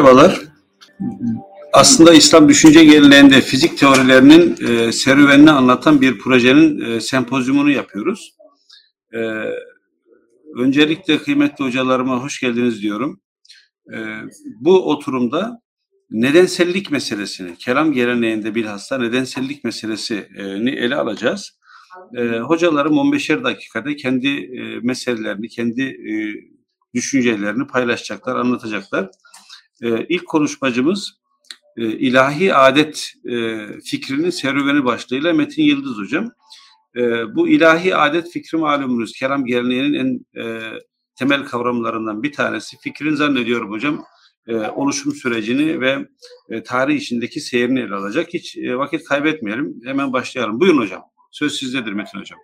Merhabalar. Aslında İslam düşünce geleneğinde fizik teorilerinin e, serüvenini anlatan bir projenin e, sempozyumunu yapıyoruz. E, öncelikle kıymetli hocalarıma hoş geldiniz diyorum. E, bu oturumda nedensellik meselesini, kelam geleneğinde bilhassa nedensellik meselesini ele alacağız. E, hocalarım 15'er dakikada kendi e, meselelerini, kendi e, düşüncelerini paylaşacaklar, anlatacaklar. E, ilk konuşmacımız e, ilahi adet e, fikrinin serüveni başlığıyla Metin Yıldız hocam. E, bu ilahi adet fikri malumunuz kelam geleneğinin en e, temel kavramlarından bir tanesi. Fikrin zannediyorum hocam e, oluşum sürecini ve e, tarih içindeki seyrini ele alacak. Hiç e, vakit kaybetmeyelim. Hemen başlayalım. Buyurun hocam. Söz sizdedir Metin hocam.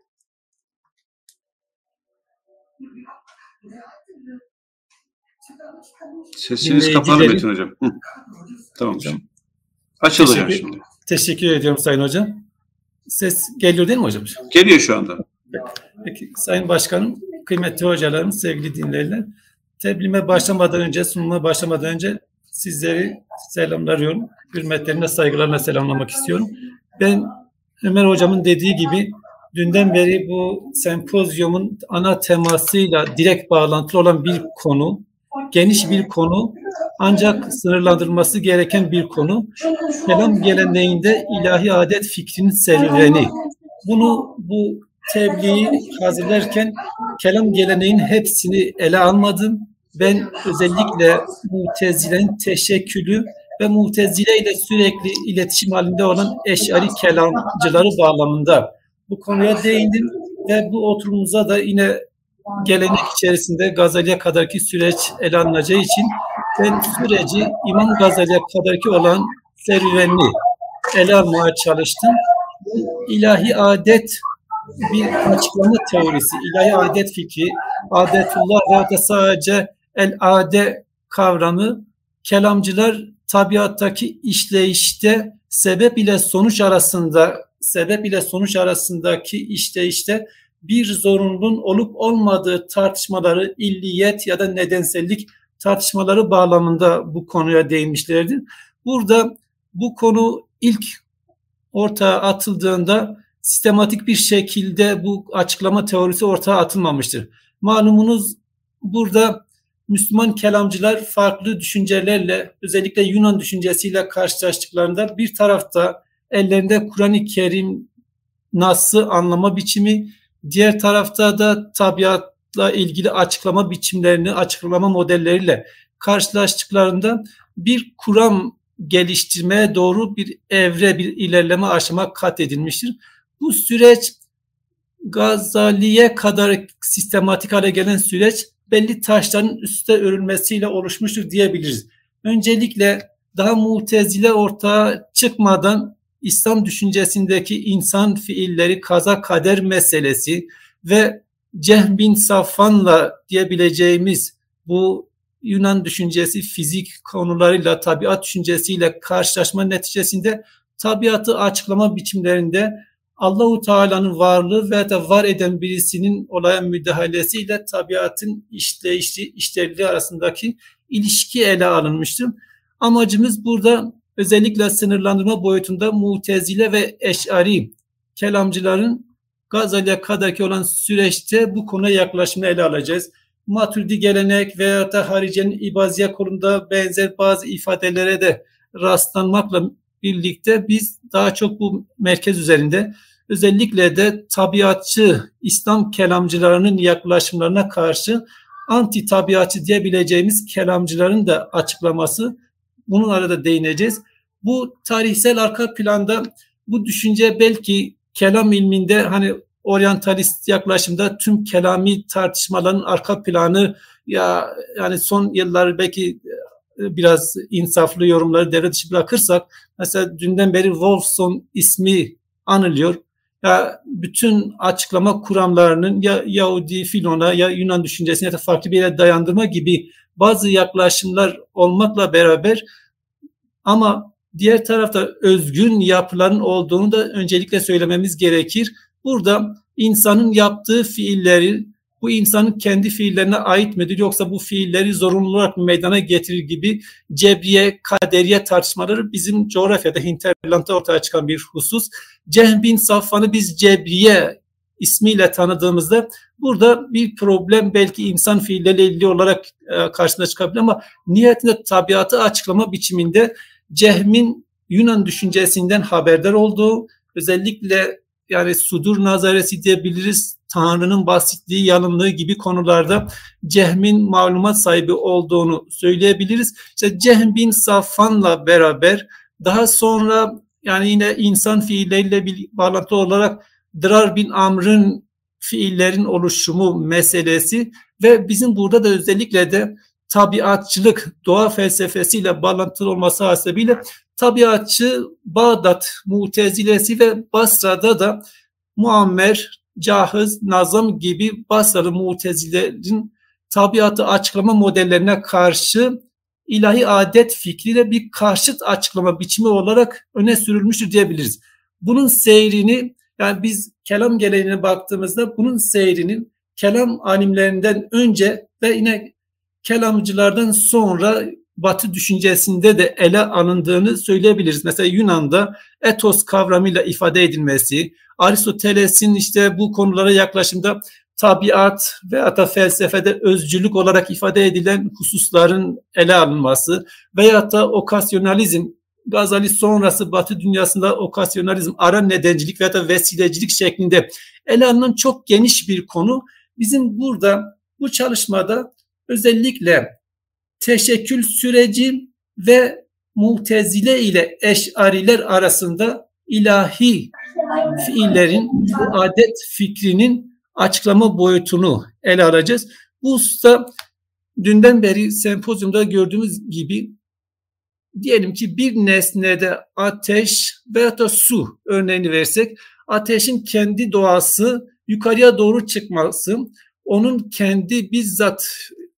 Sesiniz kapalı Metin hocam. Hı. Tamam hocam. Açıldı hocam şimdi. Teşekkür ediyorum Sayın Hocam. Ses geliyor değil mi hocam? Geliyor şu anda. Peki Sayın Başkanım, kıymetli hocalarım, sevgili dinleyiciler. Tebliğime başlamadan önce, sunuma başlamadan önce sizleri selamlıyorum. Hürmetlerimle, saygılarla selamlamak istiyorum. Ben Ömer Hocam'ın dediği gibi dünden beri bu sempozyumun ana temasıyla direkt bağlantılı olan bir konu, geniş bir konu ancak sınırlandırılması gereken bir konu. Kelam geleneğinde ilahi adet fikrinin serüveni. Bunu bu tebliği hazırlarken kelam geleneğin hepsini ele almadım. Ben özellikle Mutezile'nin teşekkülü ve Mutezile ile sürekli iletişim halinde olan eşari kelamcıları bağlamında bu konuya değindim ve bu oturumumuza da yine gelenek içerisinde Gazali'ye kadarki süreç ele alınacağı için ben süreci İmam Gazali'ye kadarki olan serüvenini ele almaya çalıştım. İlahi adet bir açıklama teorisi, ilahi adet fikri, adetullah ve da sadece el ade kavramı kelamcılar tabiattaki işleyişte sebep ile sonuç arasında sebep ile sonuç arasındaki işleyişte bir zorunluluğun olup olmadığı tartışmaları illiyet ya da nedensellik tartışmaları bağlamında bu konuya değinmişlerdir. Burada bu konu ilk ortaya atıldığında sistematik bir şekilde bu açıklama teorisi ortaya atılmamıştır. Malumunuz burada Müslüman kelamcılar farklı düşüncelerle özellikle Yunan düşüncesiyle karşılaştıklarında bir tarafta ellerinde Kur'an-ı Kerim nasıl anlama biçimi, diğer tarafta da tabiatla ilgili açıklama biçimlerini, açıklama modelleriyle karşılaştıklarında bir kuram geliştirmeye doğru bir evre, bir ilerleme aşama kat edilmiştir. Bu süreç Gazali'ye kadar sistematik hale gelen süreç belli taşların üstte örülmesiyle oluşmuştur diyebiliriz. Öncelikle daha mutezile ortaya çıkmadan İslam düşüncesindeki insan fiilleri kaza kader meselesi ve Cehm bin Safvan'la diyebileceğimiz bu Yunan düşüncesi fizik konularıyla tabiat düşüncesiyle karşılaşma neticesinde tabiatı açıklama biçimlerinde Allahu Teala'nın varlığı ve de var eden birisinin olaya müdahalesiyle tabiatın işleyişi, işlevliği arasındaki ilişki ele alınmıştır. Amacımız burada özellikle sınırlandırma boyutunda mutezile ve eşari kelamcıların Gazali'ye kadarki olan süreçte bu konuya yaklaşımı ele alacağız. Maturidi gelenek veya da haricenin ibaziye konusunda benzer bazı ifadelere de rastlanmakla birlikte biz daha çok bu merkez üzerinde özellikle de tabiatçı İslam kelamcılarının yaklaşımlarına karşı anti tabiatçı diyebileceğimiz kelamcıların da açıklaması bunun arada değineceğiz. Bu tarihsel arka planda bu düşünce belki kelam ilminde hani oryantalist yaklaşımda tüm kelami tartışmaların arka planı ya yani son yıllar belki e, biraz insaflı yorumları devre dışı bırakırsak mesela dünden beri Wolfson ismi anılıyor. Ya bütün açıklama kuramlarının ya Yahudi filona ya Yunan düşüncesine ya da farklı bir yere dayandırma gibi bazı yaklaşımlar olmakla beraber ama diğer tarafta özgün yapıların olduğunu da öncelikle söylememiz gerekir. Burada insanın yaptığı fiilleri bu insanın kendi fiillerine ait midir yoksa bu fiilleri zorunlu olarak meydana getirir gibi cebriye, kaderiye tartışmaları bizim coğrafyada hinterlandda ortaya çıkan bir husus. Cehm bin Safvan'ı biz cebriye ismiyle tanıdığımızda burada bir problem belki insan fiilleriyle ilgili olarak e, karşısına çıkabilir ama niyetinde tabiatı açıklama biçiminde Cehm'in Yunan düşüncesinden haberdar olduğu özellikle yani sudur nazaresi diyebiliriz. Tanrı'nın basitliği, yalınlığı gibi konularda Cehm'in malumat sahibi olduğunu söyleyebiliriz. İşte Cehm bin Safan'la beraber daha sonra yani yine insan fiilleriyle bir bağlantı olarak Dırar bin Amr'ın fiillerin oluşumu meselesi ve bizim burada da özellikle de tabiatçılık, doğa felsefesiyle bağlantılı olması hasebiyle tabiatçı Bağdat Mutezilesi ve Basra'da da Muammer, Cahiz, Nazım gibi Basralı Mutezilerin tabiatı açıklama modellerine karşı ilahi adet fikriyle bir karşıt açıklama biçimi olarak öne sürülmüştür diyebiliriz. Bunun seyrini yani biz kelam geleneğine baktığımızda bunun seyrinin kelam alimlerinden önce ve yine kelamcılardan sonra Batı düşüncesinde de ele alındığını söyleyebiliriz. Mesela Yunan'da etos kavramıyla ifade edilmesi, Aristoteles'in işte bu konulara yaklaşımda tabiat ve hatta felsefede özcülük olarak ifade edilen hususların ele alınması veya da okasyonalizm Gazali sonrası Batı dünyasında okasyonalizm, ara nedencilik veya da vesilecilik şeklinde ele alınan çok geniş bir konu. Bizim burada bu çalışmada özellikle teşekkül süreci ve mutezile ile eşariler arasında ilahi fiillerin, bu adet fikrinin açıklama boyutunu ele alacağız. Bu usta dünden beri sempozyumda gördüğümüz gibi diyelim ki bir nesnede ateş veya da su örneğini versek ateşin kendi doğası yukarıya doğru çıkması onun kendi bizzat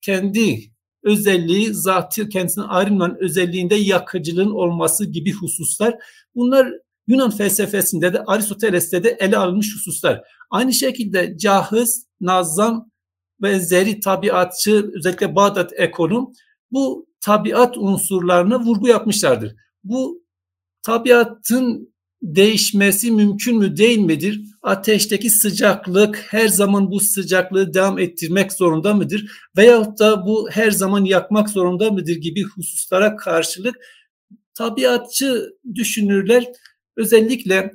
kendi özelliği zatı kendisine ayrılmayan özelliğinde yakıcılığın olması gibi hususlar bunlar Yunan felsefesinde de Aristoteles'te de ele alınmış hususlar. Aynı şekilde cahiz, nazam benzeri tabiatçı özellikle Bağdat ekolü bu tabiat unsurlarına vurgu yapmışlardır. Bu tabiatın değişmesi mümkün mü değil midir? Ateşteki sıcaklık her zaman bu sıcaklığı devam ettirmek zorunda mıdır? Veyahut da bu her zaman yakmak zorunda mıdır gibi hususlara karşılık tabiatçı düşünürler özellikle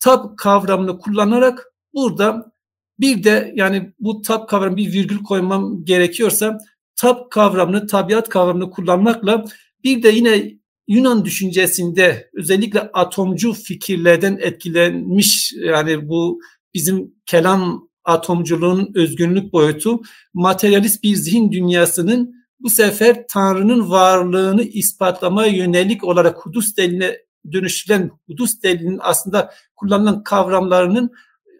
tab kavramını kullanarak burada bir de yani bu tab kavramı bir virgül koymam gerekiyorsa tab kavramını, tabiat kavramını kullanmakla bir de yine Yunan düşüncesinde özellikle atomcu fikirlerden etkilenmiş yani bu bizim kelam atomculuğun özgünlük boyutu materyalist bir zihin dünyasının bu sefer Tanrı'nın varlığını ispatlamaya yönelik olarak Hudus deline dönüştürülen Hudus delinin aslında kullanılan kavramlarının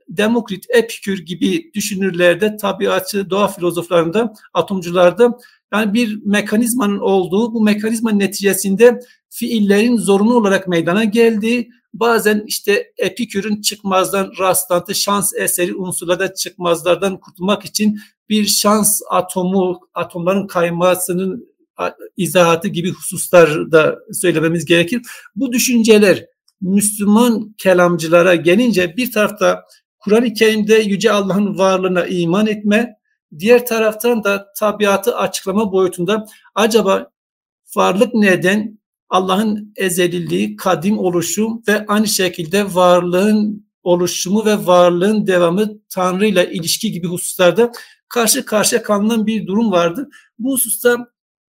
Demokrit, Epikür gibi düşünürlerde, tabiatçı, doğa filozoflarında, atomcularda yani bir mekanizmanın olduğu, bu mekanizmanın neticesinde fiillerin zorunlu olarak meydana geldiği, bazen işte Epikür'ün çıkmazdan rastlantı, şans eseri unsurlarda çıkmazlardan kurtulmak için bir şans atomu, atomların kaymasının izahatı gibi hususlar da söylememiz gerekir. Bu düşünceler Müslüman kelamcılara gelince bir tarafta Kur'an-ı Kerim'de Yüce Allah'ın varlığına iman etme, diğer taraftan da tabiatı açıklama boyutunda acaba varlık neden Allah'ın ezeliliği, kadim oluşu ve aynı şekilde varlığın oluşumu ve varlığın devamı Tanrı ile ilişki gibi hususlarda karşı karşıya kalınan bir durum vardı. Bu hususta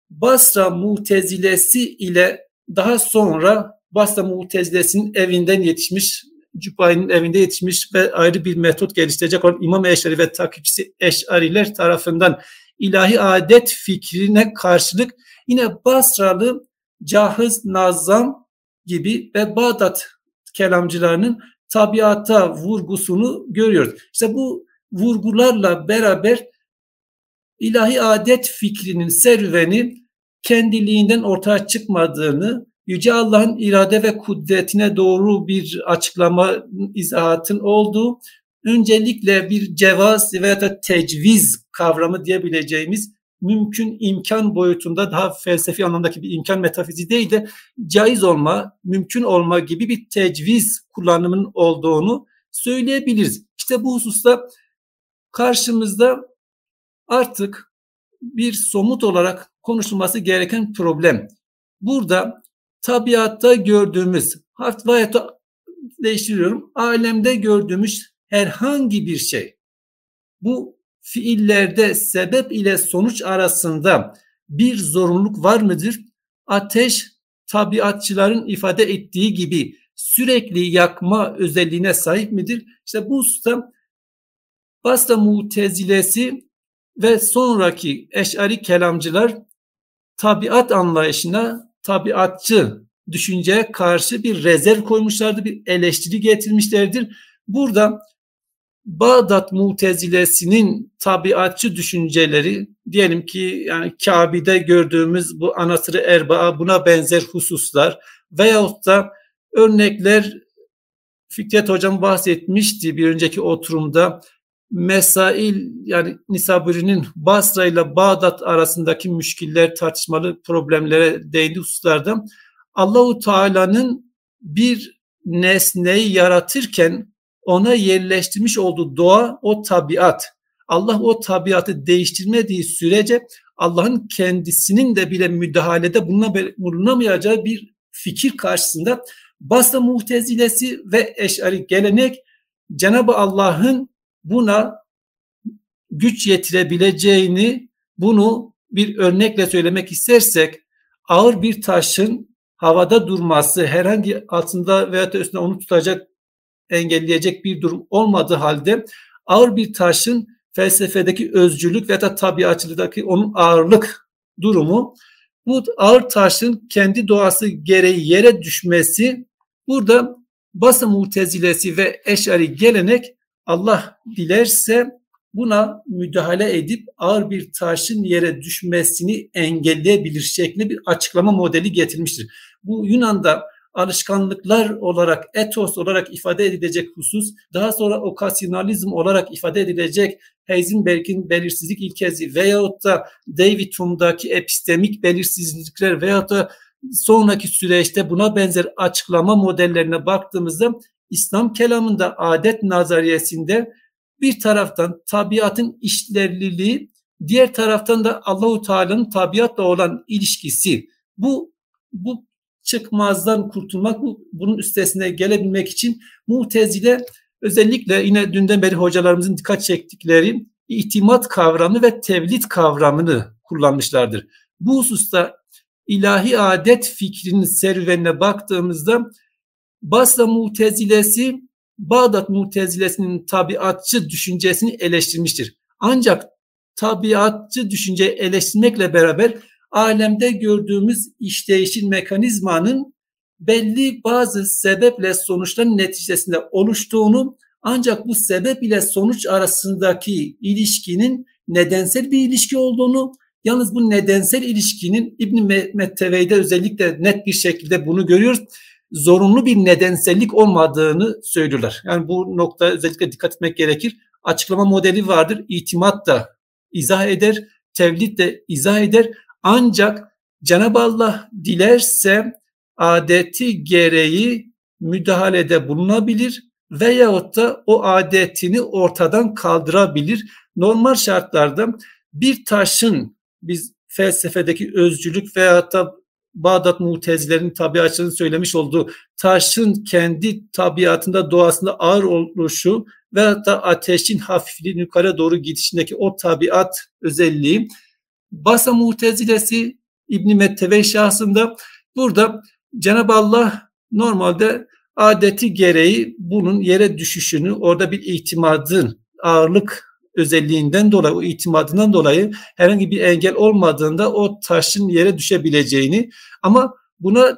Basra Mutezilesi ile daha sonra Basra Mutezilesi'nin evinden yetişmiş Cübbai'nin evinde yetişmiş ve ayrı bir metot geliştirecek olan İmam Eşari ve takipçisi Eşariler tarafından ilahi adet fikrine karşılık yine Basralı Cahiz Nazam gibi ve Bağdat kelamcılarının tabiata vurgusunu görüyoruz. İşte bu vurgularla beraber ilahi adet fikrinin serüveni kendiliğinden ortaya çıkmadığını Yüce Allah'ın irade ve kudretine doğru bir açıklama, izahatın olduğu, öncelikle bir cevaz veya da tecviz kavramı diyebileceğimiz mümkün imkan boyutunda daha felsefi anlamdaki bir imkan metafiziği değil de caiz olma, mümkün olma gibi bir tecviz kullanımının olduğunu söyleyebiliriz. İşte bu hususta karşımızda artık bir somut olarak konuşulması gereken problem. Burada tabiatta gördüğümüz, hatta değiştiriyorum, alemde gördüğümüz herhangi bir şey, bu fiillerde sebep ile sonuç arasında bir zorunluluk var mıdır? Ateş tabiatçıların ifade ettiği gibi sürekli yakma özelliğine sahip midir? İşte bu hususta Basra Mutezilesi ve sonraki eşari kelamcılar tabiat anlayışına tabiatçı düşünceye karşı bir rezerv koymuşlardı, bir eleştiri getirmişlerdir. Burada Bağdat Mutezilesinin tabiatçı düşünceleri diyelim ki yani Kabe'de gördüğümüz bu anasırı erbaa buna benzer hususlar veyahut da örnekler Fikret Hocam bahsetmişti bir önceki oturumda. Mesail yani Nisaburi'nin Basra ile Bağdat arasındaki müşkiller tartışmalı problemlere değindi hususlarda Allahu Teala'nın bir nesneyi yaratırken ona yerleştirmiş olduğu doğa o tabiat. Allah o tabiatı değiştirmediği sürece Allah'ın kendisinin de bile müdahalede bulunamayacağı bir fikir karşısında Basra Muhtezilesi ve Eş'ari gelenek Cenab-ı Allah'ın buna güç yetirebileceğini bunu bir örnekle söylemek istersek ağır bir taşın havada durması herhangi altında veya üstünde onu tutacak engelleyecek bir durum olmadığı halde ağır bir taşın felsefedeki özcülük veya da tabiatçılıktaki onun ağırlık durumu bu ağır taşın kendi doğası gereği yere düşmesi burada Basa Mutezilesi ve Eşari gelenek Allah dilerse buna müdahale edip ağır bir taşın yere düşmesini engelleyebilir şeklinde bir açıklama modeli getirmiştir. Bu Yunan'da alışkanlıklar olarak, etos olarak ifade edilecek husus, daha sonra okasyonalizm olarak ifade edilecek Heisenberg'in belirsizlik ilkesi veyahut da David Hume'daki epistemik belirsizlikler veyahut da sonraki süreçte buna benzer açıklama modellerine baktığımızda İslam kelamında adet nazariyesinde bir taraftan tabiatın işlevliliği, diğer taraftan da Allahu Teala'nın tabiatla olan ilişkisi. Bu bu çıkmazdan kurtulmak, bu, bunun üstesine gelebilmek için Mutezile özellikle yine dünden beri hocalarımızın dikkat çektikleri itimat kavramı ve tevlit kavramını kullanmışlardır. Bu hususta ilahi adet fikrinin serüvenine baktığımızda Basra Mutezilesi Bağdat Mutezilesinin tabiatçı düşüncesini eleştirmiştir. Ancak tabiatçı düşünceyi eleştirmekle beraber alemde gördüğümüz işleyişin mekanizmanın belli bazı sebeple sonuçların neticesinde oluştuğunu ancak bu sebep ile sonuç arasındaki ilişkinin nedensel bir ilişki olduğunu yalnız bu nedensel ilişkinin İbn Mettevey'de özellikle net bir şekilde bunu görüyoruz. Zorunlu bir nedensellik olmadığını söylüyorlar. Yani bu nokta özellikle dikkat etmek gerekir. Açıklama modeli vardır. İtimat da izah eder, tevlid de izah eder. Ancak Cenab-ı Allah dilerse adeti gereği müdahalede bulunabilir veyahut da o adetini ortadan kaldırabilir. Normal şartlarda bir taşın biz felsefedeki özcülük veyahut da Bağdat Mutezilerin tabiatçının söylemiş olduğu taşın kendi tabiatında doğasında ağır oluşu ve da ateşin hafifliğin yukarı doğru gidişindeki o tabiat özelliği Basa Mutezilesi İbn Metteve şahsında. Burada Cenab-ı Allah normalde adeti gereği bunun yere düşüşünü orada bir itimadın ağırlık özelliğinden dolayı o itimadından dolayı herhangi bir engel olmadığında o taşın yere düşebileceğini ama buna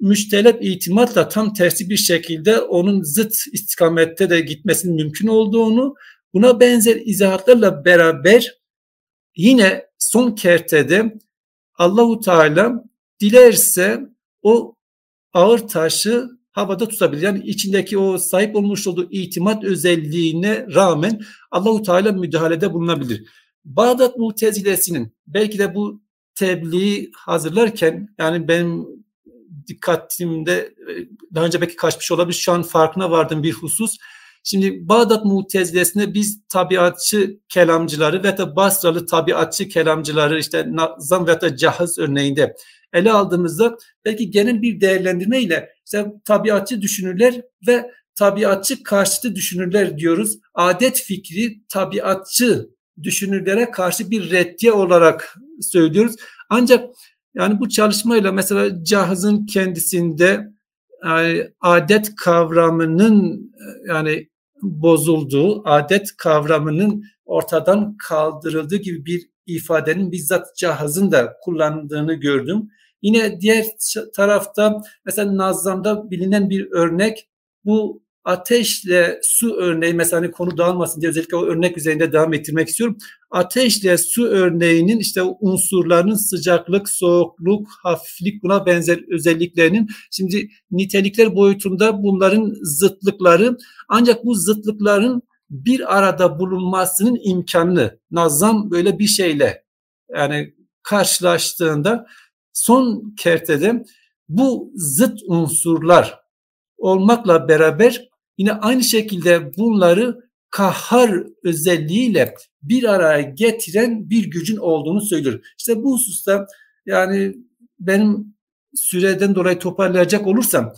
müştelep itimatla tam tersi bir şekilde onun zıt istikamette de gitmesinin mümkün olduğunu buna benzer izahatlarla beraber Yine son kertede Allahu Teala dilerse o ağır taşı havada tutabilir. Yani içindeki o sahip olmuş olduğu itimat özelliğine rağmen Allahu Teala müdahalede bulunabilir. Bağdat Mutezilesinin belki de bu tebliği hazırlarken yani benim dikkatimde daha önce belki kaçmış olabilir şu an farkına vardım bir husus. Şimdi Bağdat Mutezilesinde biz tabiatçı kelamcıları ve de Basralı tabiatçı kelamcıları işte Nazam ve de Cahız örneğinde ele aldığımızda belki genel bir değerlendirme ile işte tabiatçı düşünürler ve tabiatçı karşıtı düşünürler diyoruz. Adet fikri tabiatçı düşünürlere karşı bir reddiye olarak söylüyoruz. Ancak yani bu çalışmayla mesela Cahız'ın kendisinde yani adet kavramının yani bozulduğu, adet kavramının ortadan kaldırıldığı gibi bir ifadenin bizzat Cahız'ın da kullandığını gördüm. Yine diğer tarafta mesela Nazlam'da bilinen bir örnek bu ateşle su örneği mesela hani konu dağılmasın diye özellikle o örnek üzerinde devam ettirmek istiyorum. Ateşle su örneğinin işte unsurlarının sıcaklık, soğukluk, hafiflik buna benzer özelliklerinin şimdi nitelikler boyutunda bunların zıtlıkları ancak bu zıtlıkların bir arada bulunmasının imkanını Nazam böyle bir şeyle yani karşılaştığında son kertede bu zıt unsurlar olmakla beraber yine aynı şekilde bunları kahhar özelliğiyle bir araya getiren bir gücün olduğunu söylüyor. İşte bu hususta yani benim süreden dolayı toparlayacak olursam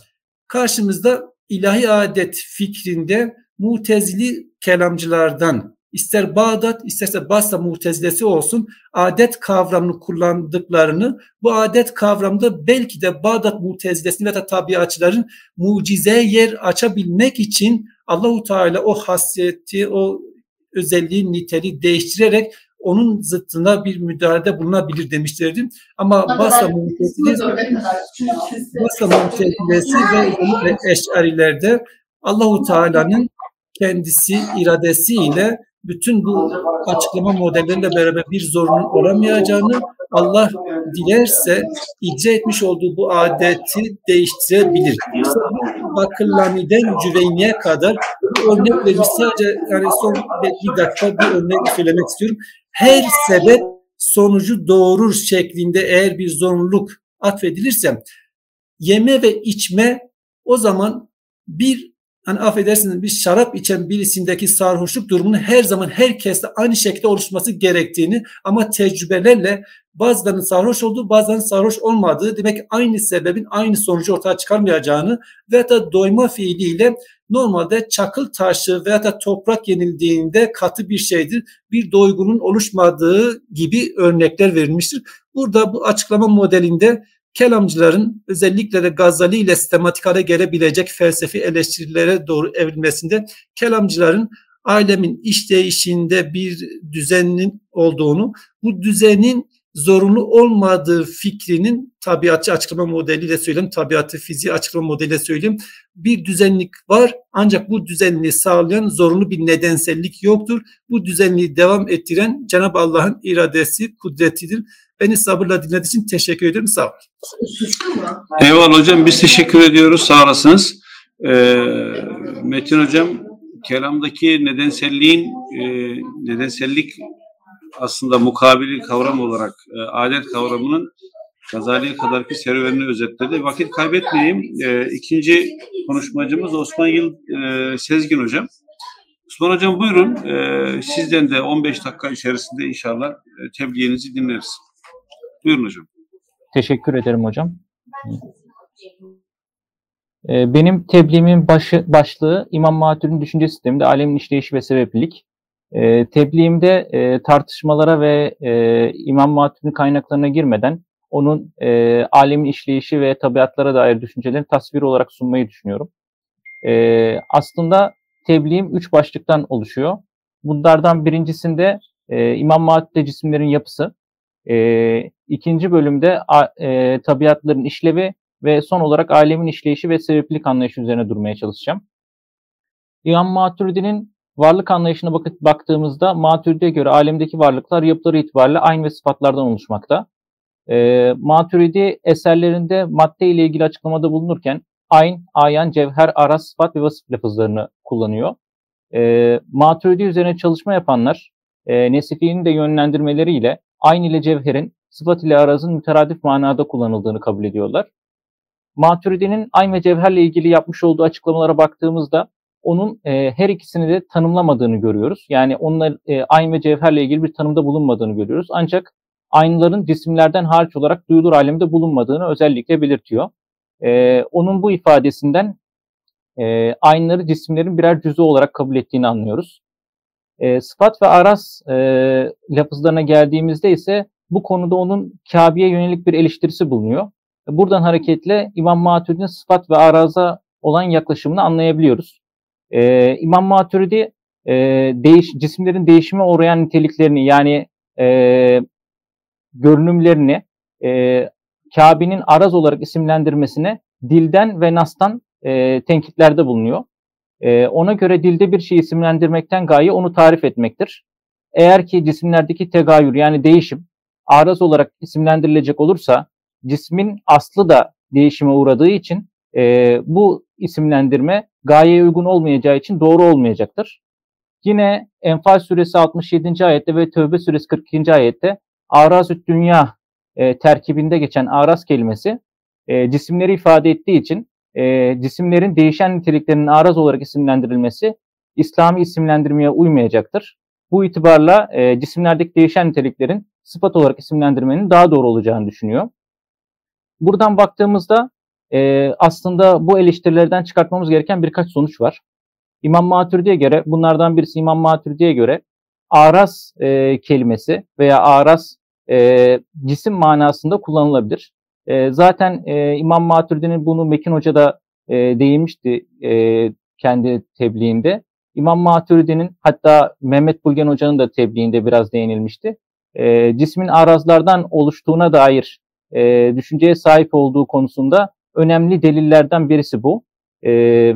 karşımızda ilahi adet fikrinde mutezili kelamcılardan ister Bağdat isterse Basra mutezilesi olsun adet kavramını kullandıklarını bu adet kavramda belki de Bağdat mutezilesini ve da tabiatçıların mucize yer açabilmek için Allahu Teala o hasiyeti o özelliği niteliği değiştirerek onun zıttına bir müdahalede bulunabilir demişlerdi. Ama Basra Mu'tezilesi Basra Mu'tezilesi ve Eş'arilerde Allahu Teala'nın kendisi iradesiyle bütün bu açıklama modelleriyle beraber bir zorunun olamayacağını Allah dilerse icra etmiş olduğu bu adeti değiştirebilir. İşte Bakıllamiden Cüveyni'ye kadar bu örnek vermiş sadece yani son bir dakika bir örnek söylemek istiyorum. Her sebep sonucu doğurur şeklinde eğer bir zorunluluk atfedilirse yeme ve içme o zaman bir hani affedersiniz bir şarap içen birisindeki sarhoşluk durumunun her zaman herkeste aynı şekilde oluşması gerektiğini ama tecrübelerle bazılarının sarhoş olduğu bazılarının sarhoş olmadığı demek aynı sebebin aynı sonucu ortaya çıkarmayacağını veya da doyma fiiliyle normalde çakıl taşı veya da toprak yenildiğinde katı bir şeydir. Bir doygunun oluşmadığı gibi örnekler verilmiştir. Burada bu açıklama modelinde kelamcıların özellikle de Gazali ile sistematik hale gelebilecek felsefi eleştirilere doğru evrilmesinde kelamcıların alemin işleyişinde bir düzenin olduğunu, bu düzenin zorunlu olmadığı fikrinin tabiatçı açıklama modeliyle söyleyeyim, tabiatı fiziği açıklama modeliyle söyleyeyim. Bir düzenlik var ancak bu düzenliği sağlayan zorunlu bir nedensellik yoktur. Bu düzenliği devam ettiren Cenab-ı Allah'ın iradesi, kudretidir. Beni sabırla dinlediğiniz için teşekkür ederim. Sağ olun. Eyvallah hocam. Biz teşekkür ediyoruz. Sağ olasınız. Ee, Metin hocam kelamdaki nedenselliğin e, nedensellik aslında mukabili kavram olarak e, adet kavramının Gazali'ye kadarki serüvenini özetledi. Vakit kaybetmeyeyim. E, ikinci konuşmacımız Osman Yıl e, Sezgin hocam. Osman hocam buyurun. E, sizden de 15 dakika içerisinde inşallah e, tebliğinizi dinleriz. Buyurun hocam. Teşekkür ederim hocam. Ee, benim tebliğimin başı, başlığı İmam Matur'un düşünce sisteminde alemin işleyişi ve sebeplilik. E, tebliğimde e, tartışmalara ve e, İmam Matur'un kaynaklarına girmeden onun e, alemin işleyişi ve tabiatlara dair düşüncelerini tasvir olarak sunmayı düşünüyorum. E, aslında tebliğim üç başlıktan oluşuyor. Bunlardan birincisinde e, İmam Matur'da cisimlerin yapısı, e, ikinci bölümde e, tabiatların işlevi ve son olarak alemin işleyişi ve sebeplik anlayışı üzerine durmaya çalışacağım. İmam Maturidi'nin varlık anlayışına bakıp baktığımızda Maturidi'ye göre alemdeki varlıklar yapıları itibariyle aynı ve sıfatlardan oluşmakta. E, Maturidi eserlerinde madde ile ilgili açıklamada bulunurken ayn, ayan, cevher, aras, sıfat ve vasıf lafızlarını kullanıyor. E, Maturidi üzerine çalışma yapanlar e, Nesifi'nin de yönlendirmeleriyle ayn ile cevherin sıfat ile arazın müteradif manada kullanıldığını kabul ediyorlar. Maturidi'nin ayn ve cevherle ilgili yapmış olduğu açıklamalara baktığımızda onun e, her ikisini de tanımlamadığını görüyoruz. Yani onlar e, ayn ve cevherle ilgili bir tanımda bulunmadığını görüyoruz. Ancak aynların cisimlerden hariç olarak duyulur alemde bulunmadığını özellikle belirtiyor. E, onun bu ifadesinden e, aynları cisimlerin birer cüzü olarak kabul ettiğini anlıyoruz. E, sıfat ve aras e, lafızlarına geldiğimizde ise bu konuda onun Kabe'ye yönelik bir eleştirisi bulunuyor. Buradan hareketle İmam Maturidi'nin sıfat ve araza olan yaklaşımını anlayabiliyoruz. Ee, İmam Maturidi e, değiş, cisimlerin değişime uğrayan niteliklerini yani e, görünümlerini e, Kabe'nin araz olarak isimlendirmesine dilden ve nastan e, tenkitlerde bulunuyor. E, ona göre dilde bir şey isimlendirmekten gaye onu tarif etmektir. Eğer ki cisimlerdeki tegayür yani değişim araz olarak isimlendirilecek olursa cismin aslı da değişime uğradığı için e, bu isimlendirme gayeye uygun olmayacağı için doğru olmayacaktır. Yine Enfal suresi 67. ayette ve Tövbe suresi 42. ayette arazüt dünya e, terkibinde geçen araz kelimesi e, cisimleri ifade ettiği için e, cisimlerin değişen niteliklerinin araz olarak isimlendirilmesi İslami isimlendirmeye uymayacaktır. Bu itibarla e, cisimlerdeki değişen niteliklerin sıfat olarak isimlendirmenin daha doğru olacağını düşünüyor. Buradan baktığımızda e, aslında bu eleştirilerden çıkartmamız gereken birkaç sonuç var. İmam Maturidi'ye göre, bunlardan birisi İmam Maturidi'ye göre aras e, kelimesi veya aras e, cisim manasında kullanılabilir. E, zaten e, İmam Maturidi'nin bunu Mekin Hoca da e, değinmişti e, kendi tebliğinde. İmam Maturidi'nin hatta Mehmet Bulgen Hoca'nın da tebliğinde biraz değinilmişti. E, cismin arazlardan oluştuğuna dair e, düşünceye sahip olduğu konusunda önemli delillerden birisi bu. E,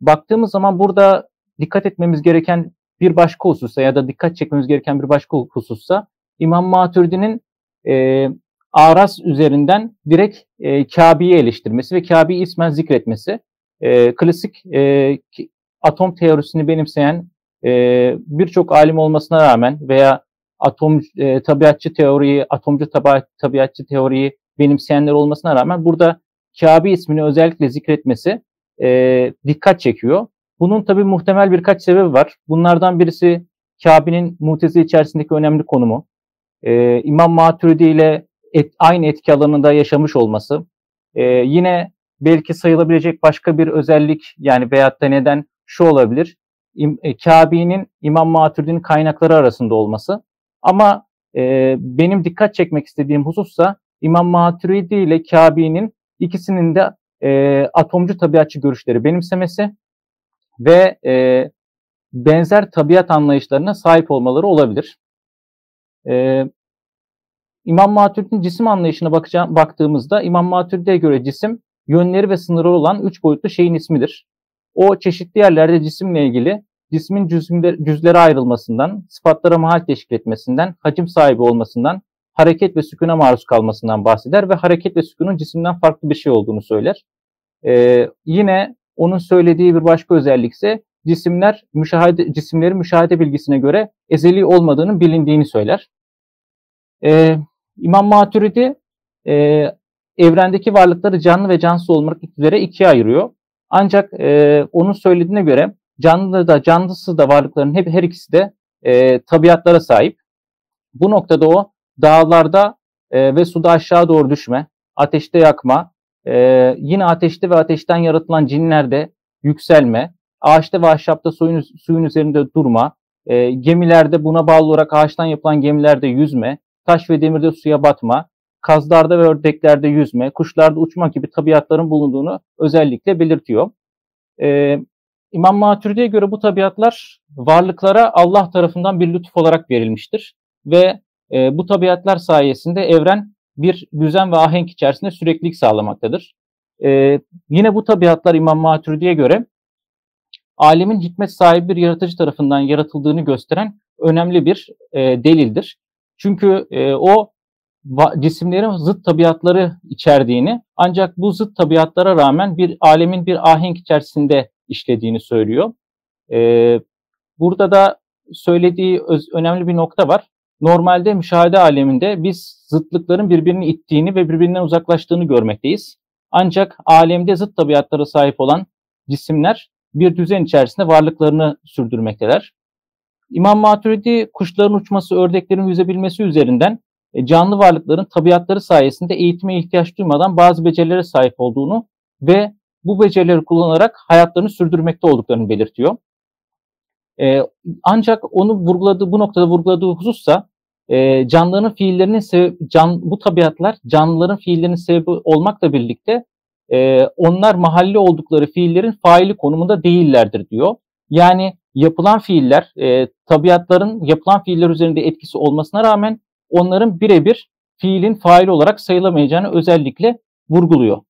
baktığımız zaman burada dikkat etmemiz gereken bir başka husussa ya da dikkat çekmemiz gereken bir başka husussa İmam Maturidi'nin e, Aras üzerinden direkt e, Kabe'yi eleştirmesi ve Kabe'yi ismen zikretmesi. E, klasik e, atom teorisini benimseyen e, birçok alim olmasına rağmen veya atom e, tabiatçı teoriyi, atomcu tabi, tabiatçı teoriyi benimseyenler olmasına rağmen burada Kabe ismini özellikle zikretmesi e, dikkat çekiyor. Bunun tabi muhtemel birkaç sebebi var. Bunlardan birisi Kabe'nin mutezi içerisindeki önemli konumu. E, İmam Maturidi ile et, aynı etki alanında yaşamış olması. E, yine belki sayılabilecek başka bir özellik yani veyahut da neden şu olabilir. E, Kabe'nin İmam Maturidi'nin kaynakları arasında olması. Ama e, benim dikkat çekmek istediğim husussa İmam Maturidi ile Kabe'nin ikisinin de e, atomcu tabiatçı görüşleri benimsemesi ve e, benzer tabiat anlayışlarına sahip olmaları olabilir. E, İmam Maturidi'nin cisim anlayışına bakacağım, baktığımızda İmam Maturidi'ye göre cisim yönleri ve sınırı olan üç boyutlu şeyin ismidir. O çeşitli yerlerde cisimle ilgili cismin cüzlere ayrılmasından, sıfatlara mahal teşkil etmesinden, hacim sahibi olmasından, hareket ve sükuna maruz kalmasından bahseder ve hareket ve sükunun cisimden farklı bir şey olduğunu söyler. Ee, yine onun söylediği bir başka özellik ise cisimler müşahede, cisimlerin müşahede bilgisine göre ezeli olmadığının bilindiğini söyler. Ee, İmam Maturidi e, evrendeki varlıkları canlı ve cansız olmak üzere ikiye ayırıyor. Ancak e, onun söylediğine göre canlı da cansız da varlıkların hep her ikisi de e, tabiatlara sahip. Bu noktada o dağlarda e, ve suda aşağı doğru düşme, ateşte yakma, e, yine ateşte ve ateşten yaratılan cinlerde yükselme, ağaçta ve ahşapta suyun, suyun üzerinde durma, e, gemilerde buna bağlı olarak ağaçtan yapılan gemilerde yüzme, taş ve demirde suya batma, kazlarda ve ördeklerde yüzme, kuşlarda uçmak gibi tabiatların bulunduğunu özellikle belirtiyor. E, İmam Maturidi'ye göre bu tabiatlar varlıklara Allah tarafından bir lütuf olarak verilmiştir ve e, bu tabiatlar sayesinde evren bir düzen ve ahenk içerisinde süreklilik sağlamaktadır. E, yine bu tabiatlar İmam Maturidi'ye göre alemin hikmet sahibi bir yaratıcı tarafından yaratıldığını gösteren önemli bir e, delildir. Çünkü e, o cisimlerin zıt tabiatları içerdiğini ancak bu zıt tabiatlara rağmen bir alemin bir ahenk içerisinde işlediğini söylüyor. E, burada da söylediği öz, önemli bir nokta var. Normalde müşahede aleminde biz zıtlıkların birbirini ittiğini ve birbirinden uzaklaştığını görmekteyiz. Ancak alemde zıt tabiatlara sahip olan cisimler bir düzen içerisinde varlıklarını sürdürmekteler. İmam Maturidi kuşların uçması, ördeklerin yüzebilmesi üzerinden e, canlı varlıkların tabiatları sayesinde eğitime ihtiyaç duymadan bazı becerilere sahip olduğunu ve bu becerileri kullanarak hayatlarını sürdürmekte olduklarını belirtiyor. Ee, ancak onu vurguladığı bu noktada vurguladığı husussa e, canlıların fiillerinin sebebi, can, bu tabiatlar canlıların fiillerinin sebebi olmakla birlikte e, onlar mahalli oldukları fiillerin faili konumunda değillerdir diyor. Yani yapılan fiiller e, tabiatların yapılan fiiller üzerinde etkisi olmasına rağmen onların birebir fiilin faili olarak sayılamayacağını özellikle vurguluyor.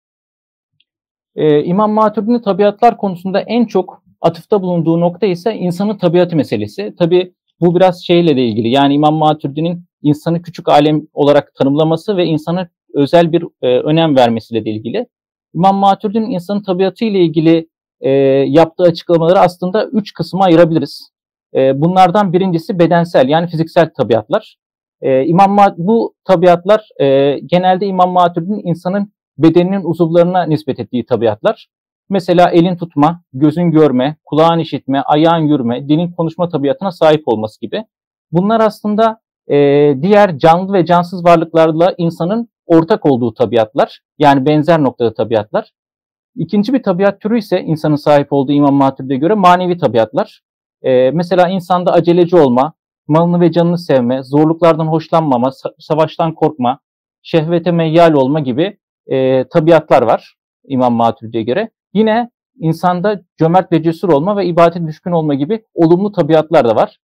Ee, İmam Maturidi'nin tabiatlar konusunda en çok atıfta bulunduğu nokta ise insanın tabiatı meselesi. Tabi bu biraz şeyle de ilgili. Yani İmam Maturidi'nin insanı küçük alem olarak tanımlaması ve insanı özel bir e, önem vermesiyle de ilgili. İmam Maturidi'nin insanın tabiatı ile ilgili e, yaptığı açıklamaları aslında üç kısma ayırabiliriz. E, bunlardan birincisi bedensel yani fiziksel tabiatlar. E, İmam bu tabiatlar e, genelde İmam Maturidi'nin insanın bedeninin uzuvlarına nispet ettiği tabiatlar. Mesela elin tutma, gözün görme, kulağın işitme, ayağın yürüme, dilin konuşma tabiatına sahip olması gibi. Bunlar aslında e, diğer canlı ve cansız varlıklarla insanın ortak olduğu tabiatlar. Yani benzer noktada tabiatlar. İkinci bir tabiat türü ise insanın sahip olduğu İmam Maturidi'ye göre manevi tabiatlar. E, mesela insanda aceleci olma, malını ve canını sevme, zorluklardan hoşlanmama, savaştan korkma, şehvete meyyal olma gibi e, tabiatlar var İmam Maturidi'ye göre. Yine insanda cömert ve cesur olma ve ibadete düşkün olma gibi olumlu tabiatlar da var.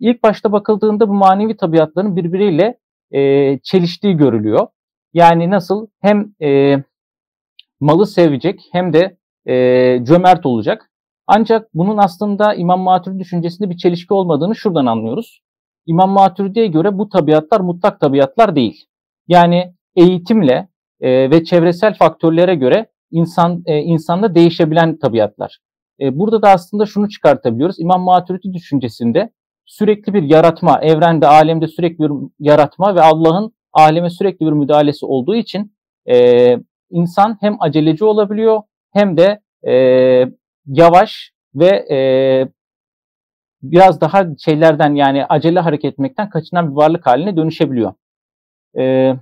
İlk başta bakıldığında bu manevi tabiatların birbiriyle e, çeliştiği görülüyor. Yani nasıl hem e, malı sevecek hem de e, cömert olacak. Ancak bunun aslında İmam Maturidi düşüncesinde bir çelişki olmadığını şuradan anlıyoruz. İmam Maturidi'ye göre bu tabiatlar mutlak tabiatlar değil. Yani eğitimle e, ve çevresel faktörlere göre insan e, insanda değişebilen tabiatlar. E, burada da aslında şunu çıkartabiliyoruz. İmam Maturidi düşüncesinde sürekli bir yaratma, evrende, alemde sürekli bir yaratma ve Allah'ın aleme sürekli bir müdahalesi olduğu için e, insan hem aceleci olabiliyor hem de e, yavaş ve e, biraz daha şeylerden yani acele hareket etmekten kaçınan bir varlık haline dönüşebiliyor. E,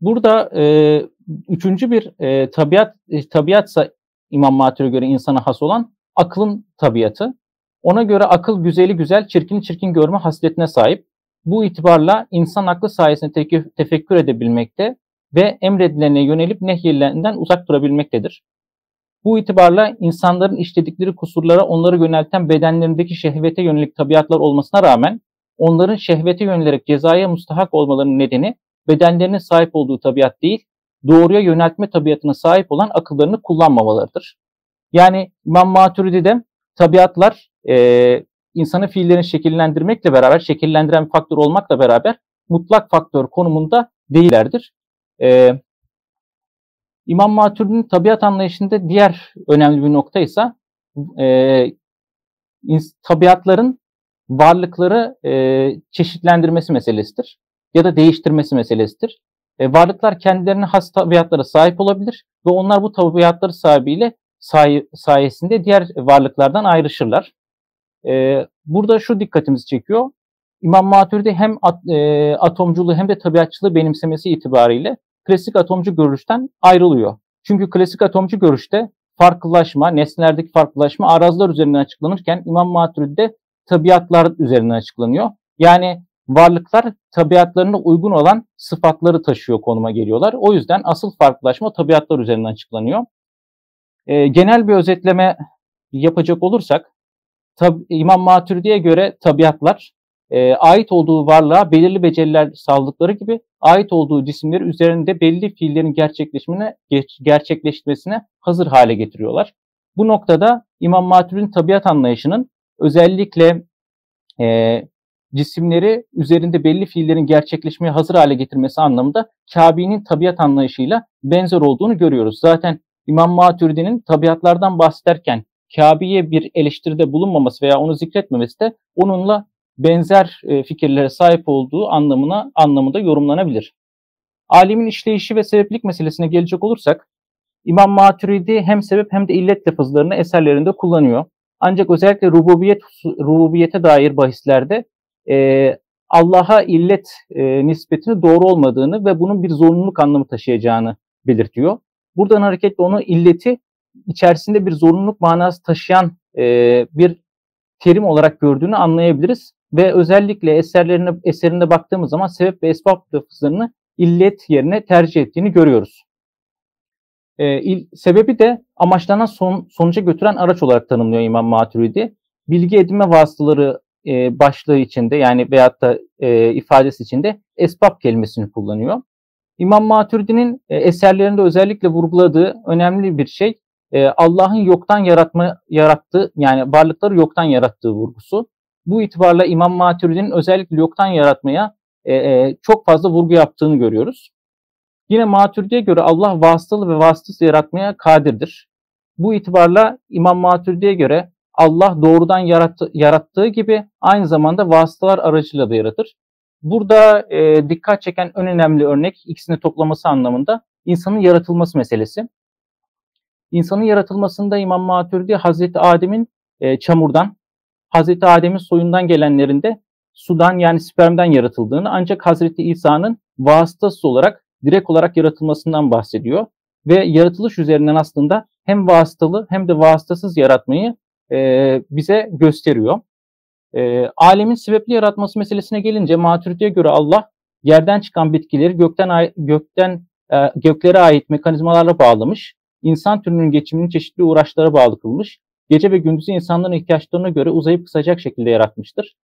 burada e, üçüncü bir e, tabiat e, tabiatsa İmam Matur'a göre insana has olan aklın tabiatı. Ona göre akıl güzeli güzel, çirkin çirkin görme hasletine sahip. Bu itibarla insan aklı sayesinde tefekkür edebilmekte ve emredilene yönelip nehyedilenden uzak durabilmektedir. Bu itibarla insanların işledikleri kusurlara onları yönelten bedenlerindeki şehvete yönelik tabiatlar olmasına rağmen onların şehvete yönelerek cezaya mustahak olmalarının nedeni bedenlerinin sahip olduğu tabiat değil, doğruya yöneltme tabiatına sahip olan akıllarını kullanmamalarıdır. Yani İmam Maturidi'de tabiatlar e, insanı fiillerini şekillendirmekle beraber, şekillendiren bir faktör olmakla beraber mutlak faktör konumunda değillerdir. E, İmam Maturidi'nin tabiat anlayışında diğer önemli bir nokta ise e, tabiatların varlıkları e, çeşitlendirmesi meselesidir ya da değiştirmesi meselesidir. E, varlıklar kendilerine has tabiatlara sahip olabilir ve onlar bu tabiatları sahibiyle say sayesinde diğer varlıklardan ayrışırlar. E, burada şu dikkatimizi çekiyor. İmam Maturidi hem at, e, atomculuğu hem de tabiatçılığı benimsemesi itibariyle klasik atomcu görüşten ayrılıyor. Çünkü klasik atomcu görüşte farklılaşma, nesnelerdeki farklılaşma arazlar üzerinden açıklanırken İmam Maturidi'de tabiatlar üzerinden açıklanıyor. Yani varlıklar tabiatlarına uygun olan sıfatları taşıyor konuma geliyorlar. O yüzden asıl farklılaşma tabiatlar üzerinden açıklanıyor. E, genel bir özetleme yapacak olursak, tab- İmam Maturidi'ye göre tabiatlar e, ait olduğu varlığa belirli beceriler sağladıkları gibi ait olduğu cisimleri üzerinde belli fiillerin gerçekleşmesine, gerçekleşmesine hazır hale getiriyorlar. Bu noktada İmam Maturidi'nin tabiat anlayışının özellikle e, cisimleri üzerinde belli fiillerin gerçekleşmeye hazır hale getirmesi anlamında Kabe'nin tabiat anlayışıyla benzer olduğunu görüyoruz. Zaten İmam Maturidi'nin tabiatlardan bahsederken Kabe'ye bir eleştiride bulunmaması veya onu zikretmemesi de onunla benzer e, fikirlere sahip olduğu anlamına anlamında yorumlanabilir. Alemin işleyişi ve sebeplik meselesine gelecek olursak, İmam Maturidi hem sebep hem de illet lafızlarını eserlerinde kullanıyor. Ancak özellikle rububiyet rububiyete dair bahislerde e, Allah'a illet e, nispetini doğru olmadığını ve bunun bir zorunluluk anlamı taşıyacağını belirtiyor. Buradan hareketle onu illeti içerisinde bir zorunluluk manası taşıyan e, bir terim olarak gördüğünü anlayabiliriz. Ve özellikle eserlerine eserinde baktığımız zaman sebep ve esbab lafızlarını illet yerine tercih ettiğini görüyoruz. E, il, sebebi de amaçlanan son, sonuca götüren araç olarak tanımlıyor İmam Maturidi. Bilgi edinme vasıtaları e, başlığı içinde yani veyahut da e, ifadesi içinde esbab kelimesini kullanıyor. İmam Maturidi'nin e, eserlerinde özellikle vurguladığı önemli bir şey e, Allah'ın yoktan yaratma yarattığı yani varlıkları yoktan yarattığı vurgusu. Bu itibarla İmam Maturidi'nin özellikle yoktan yaratmaya e, e, çok fazla vurgu yaptığını görüyoruz. Yine Maturidi'ye göre Allah vasıtalı ve vasıtasız yaratmaya kadirdir. Bu itibarla İmam Maturidi'ye göre Allah doğrudan yarattı, yarattığı gibi aynı zamanda vasıtalar aracılığıyla da yaratır. Burada e, dikkat çeken en önemli örnek ikisini toplaması anlamında insanın yaratılması meselesi. İnsanın yaratılmasında İmam Maturidi Hazreti Adem'in e, çamurdan, Hazreti Adem'in soyundan gelenlerinde sudan yani spermden yaratıldığını ancak Hazreti İsa'nın vasıtası olarak direkt olarak yaratılmasından bahsediyor. Ve yaratılış üzerinden aslında hem vasıtalı hem de vasıtasız yaratmayı e, bize gösteriyor. E, alemin sebepli yaratması meselesine gelince Maturidi'ye göre Allah yerden çıkan bitkileri gökten gökten e, göklere ait mekanizmalarla bağlamış. İnsan türünün geçimini çeşitli uğraşlara bağlı kılmış. Gece ve gündüzü insanların ihtiyaçlarına göre uzayıp kısacak şekilde yaratmıştır.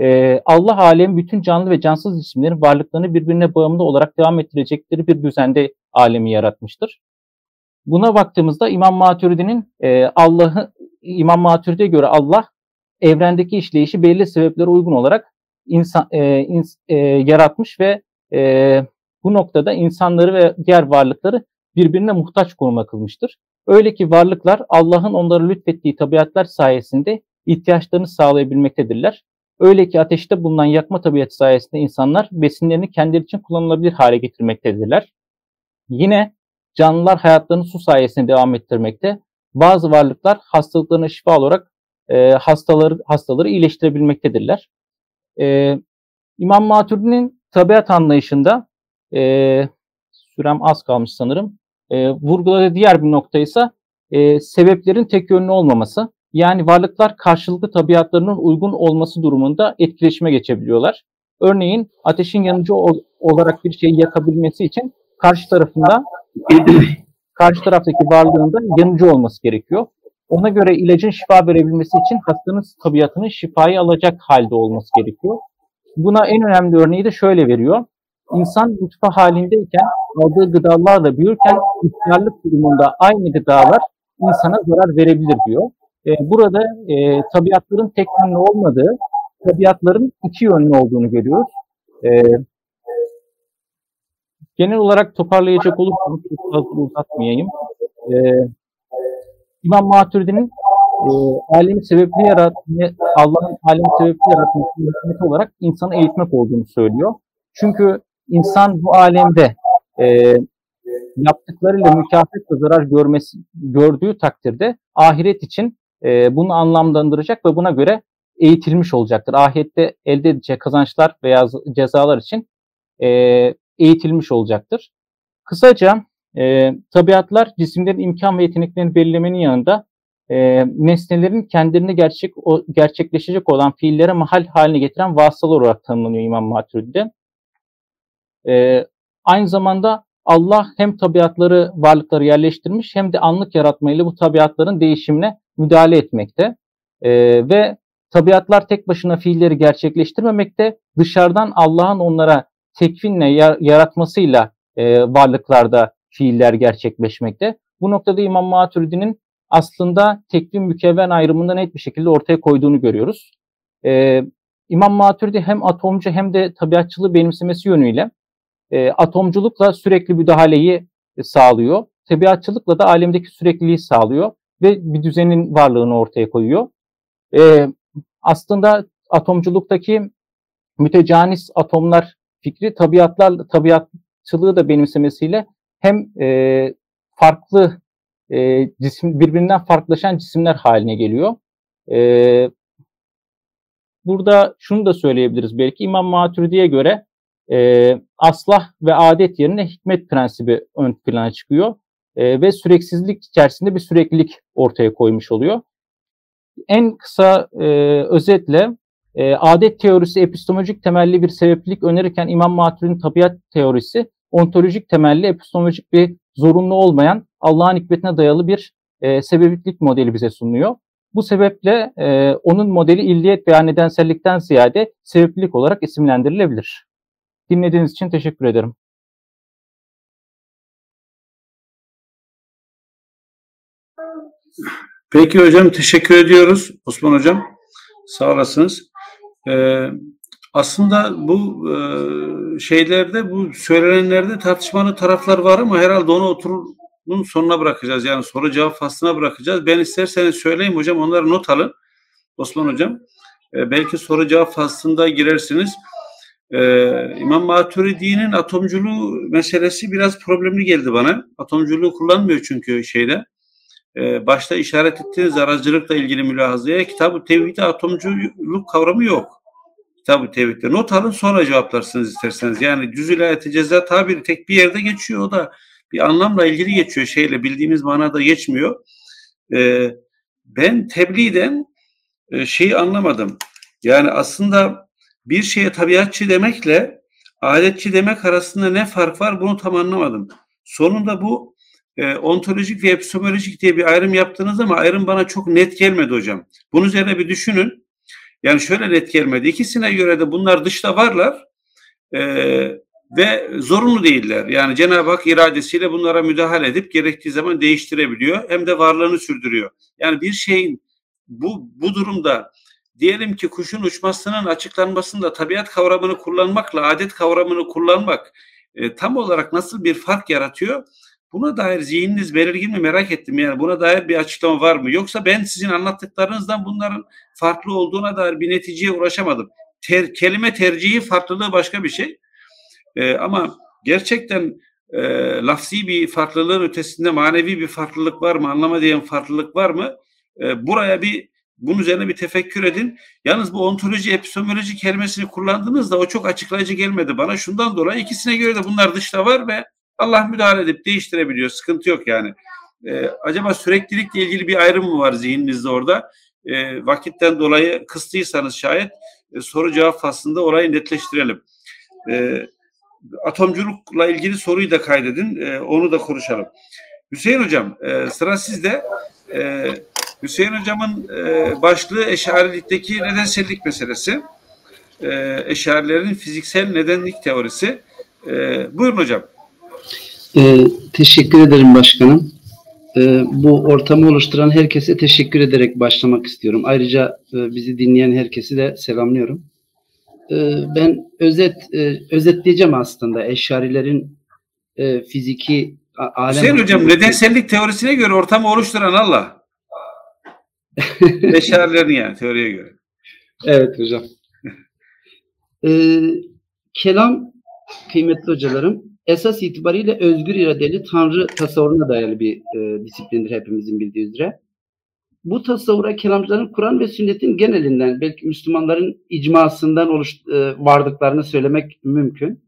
Ee, Allah alem bütün canlı ve cansız cisimlerin varlıklarını birbirine bağımlı olarak devam ettirecekleri bir düzende alemi yaratmıştır. Buna baktığımızda İmam Maturidi'nin e, Allah'ı İmam Maturidi'ye göre Allah evrendeki işleyişi belli sebeplere uygun olarak insan e, ins, e, yaratmış ve e, bu noktada insanları ve diğer varlıkları birbirine muhtaç konuma kılmıştır. Öyle ki varlıklar Allah'ın onlara lütfettiği tabiatlar sayesinde ihtiyaçlarını sağlayabilmektedirler. Öyle ki ateşte bulunan yakma tabiatı sayesinde insanlar besinlerini kendileri için kullanılabilir hale getirmektedirler. Yine canlılar hayatlarını su sayesinde devam ettirmekte. Bazı varlıklar hastalıklarına şifa olarak e, hastaları hastaları iyileştirebilmektedirler. E, İmam Maturidi'nin tabiat anlayışında e, sürem az kalmış sanırım. E, vurguladığı diğer bir nokta ise e, sebeplerin tek yönlü olmaması. Yani varlıklar karşılıklı tabiatlarının uygun olması durumunda etkileşime geçebiliyorlar. Örneğin ateşin yanıcı olarak bir şeyi yakabilmesi için karşı tarafında karşı taraftaki varlığında yanıcı olması gerekiyor. Ona göre ilacın şifa verebilmesi için hastanın tabiatının şifayı alacak halde olması gerekiyor. Buna en önemli örneği de şöyle veriyor. İnsan nutfe halindeyken aldığı gıdalarla büyürken ihtiyarlık durumunda aynı gıdalar insana zarar verebilir diyor. E, burada e, tabiatların tek yönlü olmadığı, tabiatların iki yönlü olduğunu görüyoruz. E, genel olarak toparlayacak olursam çok fazla uzatmayayım. E, İmam Maturidi'nin e, alemi sebepli yaratma, Allah'ın alemi sebepli yaratması olarak insanı eğitmek olduğunu söylüyor. Çünkü insan bu alemde e, yaptıklarıyla mükafat ve zarar görmesi gördüğü takdirde ahiret için e, bunu anlamlandıracak ve buna göre eğitilmiş olacaktır. Ahirette elde edecek kazançlar veya cezalar için e, eğitilmiş olacaktır. Kısaca e, tabiatlar cisimlerin imkan ve yeteneklerini belirlemenin yanında e, nesnelerin kendilerini gerçek o, gerçekleşecek olan fiillere mahal haline getiren vasıtalar olarak tanımlanıyor İmam Maturidi'de. E, aynı zamanda Allah hem tabiatları, varlıkları yerleştirmiş hem de anlık yaratmayla bu tabiatların değişimine müdahale etmekte. E, ve tabiatlar tek başına fiilleri gerçekleştirmemekte, dışarıdan Allah'ın onlara tekvinle yaratmasıyla e, varlıklarda fiiller gerçekleşmekte. Bu noktada İmam Maturidi'nin aslında tekvin mükevven ayrımında net bir şekilde ortaya koyduğunu görüyoruz. E, İmam Maturidi hem atomcu hem de tabiatçılığı benimsemesi yönüyle e, atomculukla sürekli müdahaleyi e, sağlıyor. Tabiatçılıkla da alemdeki sürekliliği sağlıyor ve bir düzenin varlığını ortaya koyuyor. E, aslında atomculuktaki mütecanis atomlar fikri tabiatlar tabiatçılığı da benimsemesiyle hem e, farklı e, cisim birbirinden farklılaşan cisimler haline geliyor. E, burada şunu da söyleyebiliriz belki İmam Maturidi'ye göre e, aslah ve adet yerine hikmet prensibi ön plana çıkıyor e, ve süreksizlik içerisinde bir süreklilik ortaya koymuş oluyor. En kısa e, özetle e, adet teorisi epistemolojik temelli bir sebeplik önerirken İmam Maturidi'nin tabiat teorisi ontolojik temelli epistemolojik bir zorunlu olmayan Allah'ın hikmetine dayalı bir e, sebeplik modeli bize sunuyor. Bu sebeple e, onun modeli illiyet veya nedensellikten ziyade sebeplik olarak isimlendirilebilir. Dinlediğiniz için teşekkür ederim. Peki hocam teşekkür ediyoruz Osman hocam. Sağ olasınız. Ee, aslında bu e, şeylerde bu söylenenlerde tartışmalı taraflar var ama herhalde onu oturun sonuna bırakacağız. Yani soru cevap faslına bırakacağız. Ben isterseniz söyleyeyim hocam onları not alın. Osman hocam. Ee, belki soru cevap faslında girersiniz. Ee, İmam Maturidi'nin atomculuğu meselesi biraz problemli geldi bana. Atomculuğu kullanmıyor çünkü şeyde. Ee, başta işaret ettiğiniz aracılıkla ilgili mülahazaya kitabı tevhide atomculuk kavramı yok. Kitabı tevhidde. Not alın sonra cevaplarsınız isterseniz. Yani cüz-ül ayeti ceza tabiri tek bir yerde geçiyor. O da bir anlamla ilgili geçiyor. Şeyle bildiğimiz manada geçmiyor. Ee, ben tebliğden e, şeyi anlamadım. Yani aslında bir şeye tabiatçı demekle adetçi demek arasında ne fark var bunu tam anlamadım. Sonunda bu e, ontolojik ve epistemolojik diye bir ayrım yaptınız ama ayrım bana çok net gelmedi hocam. Bunun üzerine bir düşünün. Yani şöyle net gelmedi. İkisine göre de bunlar dışta varlar e, ve zorunlu değiller. Yani Cenab-ı Hak iradesiyle bunlara müdahale edip gerektiği zaman değiştirebiliyor. Hem de varlığını sürdürüyor. Yani bir şeyin bu, bu durumda diyelim ki kuşun uçmasının açıklanmasında tabiat kavramını kullanmakla adet kavramını kullanmak e, tam olarak nasıl bir fark yaratıyor? Buna dair zihniniz belirgin mi merak ettim yani buna dair bir açıklama var mı? Yoksa ben sizin anlattıklarınızdan bunların farklı olduğuna dair bir neticeye ulaşamadım. Ter, kelime tercihi farklılığı başka bir şey. E, ama gerçekten e, lafzi bir farklılığın ötesinde manevi bir farklılık var mı? Anlamadığım farklılık var mı? E, buraya bir bunun üzerine bir tefekkür edin. Yalnız bu ontoloji, epistemoloji kelimesini kullandığınızda o çok açıklayıcı gelmedi bana. Şundan dolayı ikisine göre de bunlar dışta var ve Allah müdahale edip değiştirebiliyor. Sıkıntı yok yani. Ee, acaba süreklilikle ilgili bir ayrım mı var zihninizde orada? Ee, vakitten dolayı kıstıysanız şayet e, soru cevap faslında orayı netleştirelim. Ee, atomculukla ilgili soruyu da kaydedin. Ee, onu da konuşalım. Hüseyin Hocam e, sıra sizde. E, Hüseyin Hocam'ın e, başlığı eşarilikteki nedensellik meselesi. E, eşarilerin fiziksel nedenlik teorisi. E, buyurun hocam. Ee, teşekkür ederim başkanım. Ee, bu ortamı oluşturan herkese teşekkür ederek başlamak istiyorum. Ayrıca e, bizi dinleyen herkesi de selamlıyorum. Ee, ben özet e, özetleyeceğim aslında eşarilerin e, fiziki a- alem... Hüseyin Hocam nedensellik teorisine göre ortamı oluşturan Allah. Eşarilerin yani teoriye göre. Evet hocam. Ee, kelam kıymetli hocalarım esas itibariyle özgür iradeli tanrı tasavvuruna dayalı bir e, disiplindir hepimizin bildiği üzere. Bu tasavvura kelamcıların Kur'an ve sünnetin genelinden belki Müslümanların icmasından oluş, e, vardıklarını söylemek mümkün.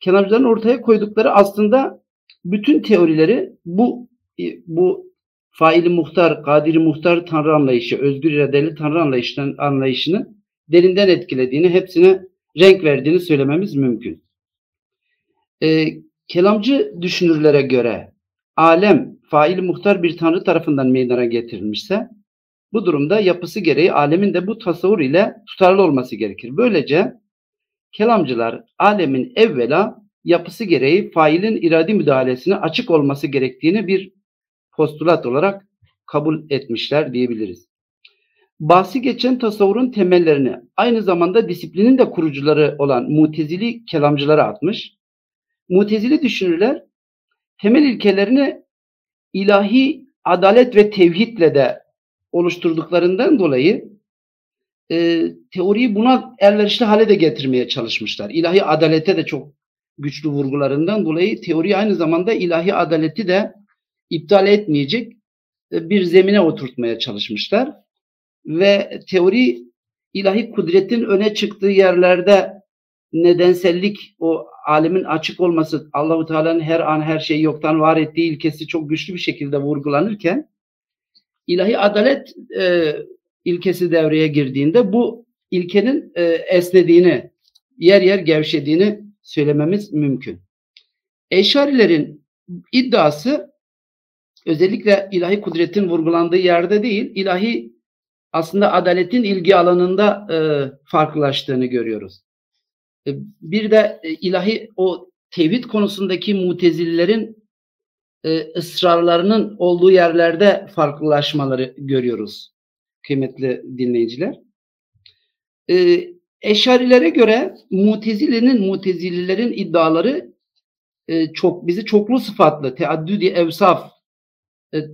Kelamcıların ortaya koydukları aslında bütün teorileri bu e, bu faili muhtar, kadiri muhtar tanrı anlayışı, özgür iradeli tanrı anlayışının anlayışını derinden etkilediğini, hepsine renk verdiğini söylememiz mümkün. E, kelamcı düşünürlere göre alem faili muhtar bir tanrı tarafından meydana getirilmişse bu durumda yapısı gereği alemin de bu tasavvur ile tutarlı olması gerekir. Böylece kelamcılar alemin evvela yapısı gereği failin iradi müdahalesine açık olması gerektiğini bir postulat olarak kabul etmişler diyebiliriz. bahsi geçen tasavvurun temellerini aynı zamanda disiplinin de kurucuları olan mutezili kelamcılara atmış. Mutezili düşünürler temel ilkelerini ilahi adalet ve tevhidle de oluşturduklarından dolayı e, teoriyi buna elverişli hale de getirmeye çalışmışlar. İlahi adalete de çok güçlü vurgularından dolayı teori aynı zamanda ilahi adaleti de iptal etmeyecek e, bir zemine oturtmaya çalışmışlar. Ve teori ilahi kudretin öne çıktığı yerlerde nedensellik, o alemin açık olması, Allahu Teala'nın her an her şeyi yoktan var ettiği ilkesi çok güçlü bir şekilde vurgulanırken ilahi adalet e, ilkesi devreye girdiğinde bu ilkenin e, esnediğini, yer yer gevşediğini söylememiz mümkün. Eşarilerin iddiası özellikle ilahi kudretin vurgulandığı yerde değil, ilahi aslında adaletin ilgi alanında e, farklılaştığını görüyoruz. E, bir de e, ilahi o tevhid konusundaki mutezillerin e, ısrarlarının olduğu yerlerde farklılaşmaları görüyoruz kıymetli dinleyiciler. E, Eşarilere göre Mutezile'nin Mutezililerin iddiaları çok bizi çoklu sıfatlı teaddüdi evsaf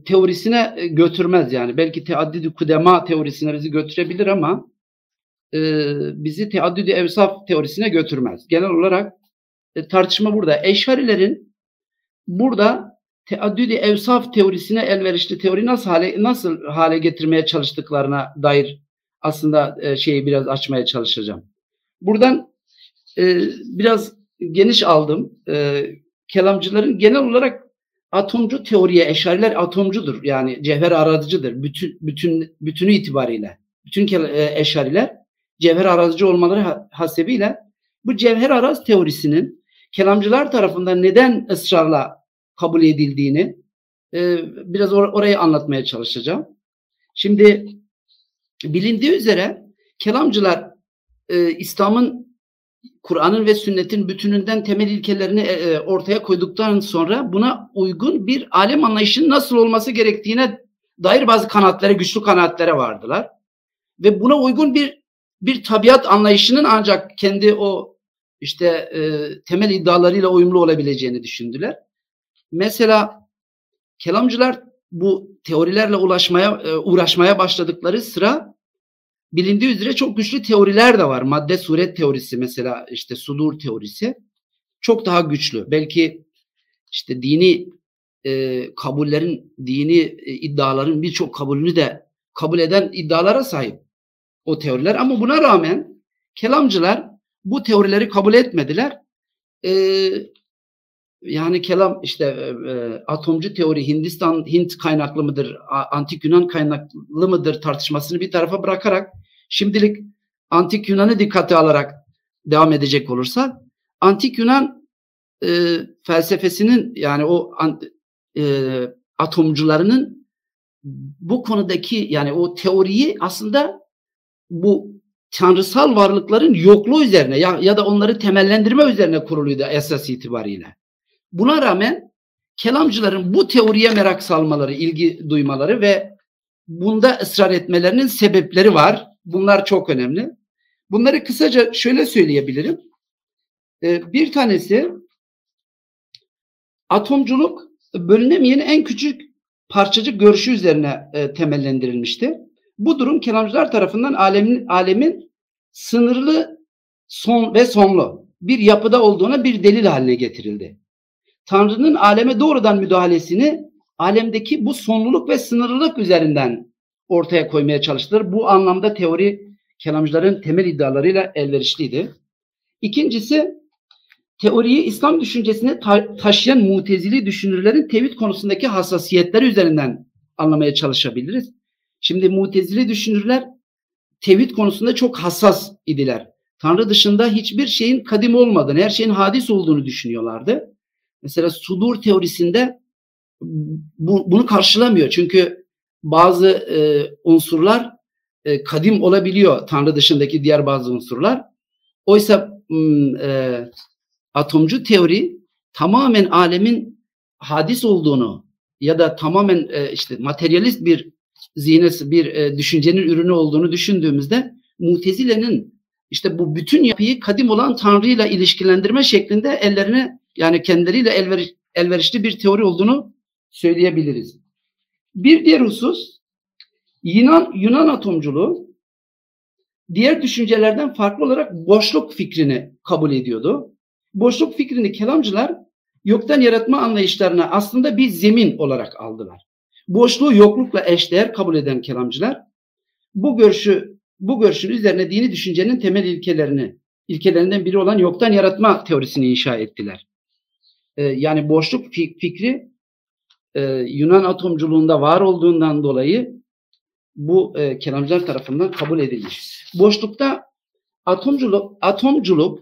teorisine götürmez yani. Belki teaddüdü kudema teorisine bizi götürebilir ama e, bizi teaddüdü evsaf teorisine götürmez. Genel olarak e, tartışma burada. Eşarilerin burada teaddüdü evsaf teorisine elverişli teori nasıl hale nasıl hale getirmeye çalıştıklarına dair aslında e, şeyi biraz açmaya çalışacağım. Buradan e, biraz geniş aldım. E, kelamcıların genel olarak atomcu teoriye eşariler atomcudur. Yani cevher aradıcıdır. Bütün bütün bütünü itibariyle. Bütün e, eşariler cevher arazcı olmaları hasebiyle bu cevher araz teorisinin kelamcılar tarafından neden ısrarla kabul edildiğini e, biraz or- orayı anlatmaya çalışacağım. Şimdi bilindiği üzere kelamcılar e, İslam'ın Kur'an'ın ve sünnetin bütününden temel ilkelerini e, e, ortaya koyduktan sonra buna uygun bir alem anlayışının nasıl olması gerektiğine dair bazı kanatlara, güçlü kanaatlere vardılar. Ve buna uygun bir bir tabiat anlayışının ancak kendi o işte e, temel iddialarıyla uyumlu olabileceğini düşündüler. Mesela kelamcılar bu teorilerle ulaşmaya e, uğraşmaya başladıkları sıra bilindiği üzere çok güçlü teoriler de var. Madde suret teorisi mesela işte sudur teorisi çok daha güçlü. Belki işte dini e, kabullerin, dini e, iddiaların birçok kabulünü de kabul eden iddialara sahip o teoriler. Ama buna rağmen kelamcılar bu teorileri kabul etmediler. E, yani kelam işte e, e, atomcu teori Hindistan Hint kaynaklı mıdır, antik Yunan kaynaklı mıdır tartışmasını bir tarafa bırakarak şimdilik antik Yunan'ı dikkate alarak devam edecek olursak antik Yunan e, felsefesinin yani o an, e, atomcularının bu konudaki yani o teoriyi aslında bu tanrısal varlıkların yokluğu üzerine ya, ya da onları temellendirme üzerine kuruluydu esas itibariyle. Buna rağmen kelamcıların bu teoriye merak salmaları, ilgi duymaları ve bunda ısrar etmelerinin sebepleri var. Bunlar çok önemli. Bunları kısaca şöyle söyleyebilirim. Ee, bir tanesi atomculuk bölünemeyen en küçük parçacık görüşü üzerine e, temellendirilmişti. Bu durum kelamcılar tarafından alemin, alemin sınırlı son ve sonlu bir yapıda olduğuna bir delil haline getirildi. Tanrı'nın aleme doğrudan müdahalesini alemdeki bu sonluluk ve sınırlılık üzerinden ortaya koymaya çalıştılar. Bu anlamda teori kelamcıların temel iddialarıyla elverişliydi. İkincisi teoriyi İslam düşüncesine ta- taşıyan mutezili düşünürlerin tevhid konusundaki hassasiyetleri üzerinden anlamaya çalışabiliriz. Şimdi mutezili düşünürler tevhid konusunda çok hassas idiler. Tanrı dışında hiçbir şeyin kadim olmadığını, her şeyin hadis olduğunu düşünüyorlardı. Mesela sudur teorisinde bu, bunu karşılamıyor. Çünkü bazı e, unsurlar e, kadim olabiliyor Tanrı dışındaki diğer bazı unsurlar. Oysa e, atomcu teori tamamen alemin hadis olduğunu ya da tamamen e, işte materyalist bir zihnesi bir e, düşüncenin ürünü olduğunu düşündüğümüzde Mutezile'nin işte bu bütün yapıyı kadim olan Tanrı'yla ilişkilendirme şeklinde ellerine yani kendileriyle elveriş, elverişli bir teori olduğunu söyleyebiliriz. Bir diğer husus Yunan, Yunan atomculuğu diğer düşüncelerden farklı olarak boşluk fikrini kabul ediyordu. Boşluk fikrini kelamcılar yoktan yaratma anlayışlarına aslında bir zemin olarak aldılar. Boşluğu yoklukla eşdeğer kabul eden kelamcılar bu görüşü bu görüşün üzerine dini düşüncenin temel ilkelerini ilkelerinden biri olan yoktan yaratma teorisini inşa ettiler. Ee, yani boşluk fikri e, Yunan atomculuğunda var olduğundan dolayı bu e, kelamcılar tarafından kabul edilmiş. Boşlukta atomculuk, atomculuk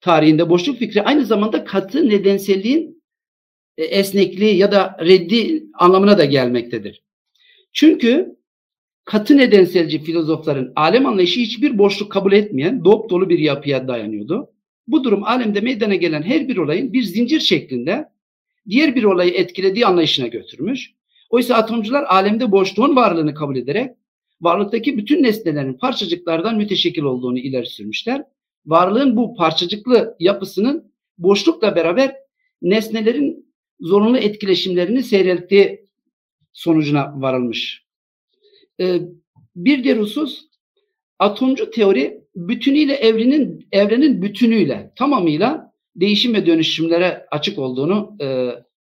tarihinde boşluk fikri aynı zamanda katı nedenselliğin e, esnekliği ya da reddi anlamına da gelmektedir. Çünkü katı nedenselci filozofların alem anlayışı hiçbir boşluk kabul etmeyen dop dolu bir yapıya dayanıyordu. Bu durum alemde meydana gelen her bir olayın bir zincir şeklinde diğer bir olayı etkilediği anlayışına götürmüş. Oysa atomcular alemde boşluğun varlığını kabul ederek varlıktaki bütün nesnelerin parçacıklardan müteşekkil olduğunu ileri sürmüşler. Varlığın bu parçacıklı yapısının boşlukla beraber nesnelerin zorunlu etkileşimlerini seyrelttiği sonucuna varılmış. Ee, bir diğer husus atomcu teori bütünüyle evrenin evrenin bütünüyle tamamıyla değişim ve dönüşümlere açık olduğunu e,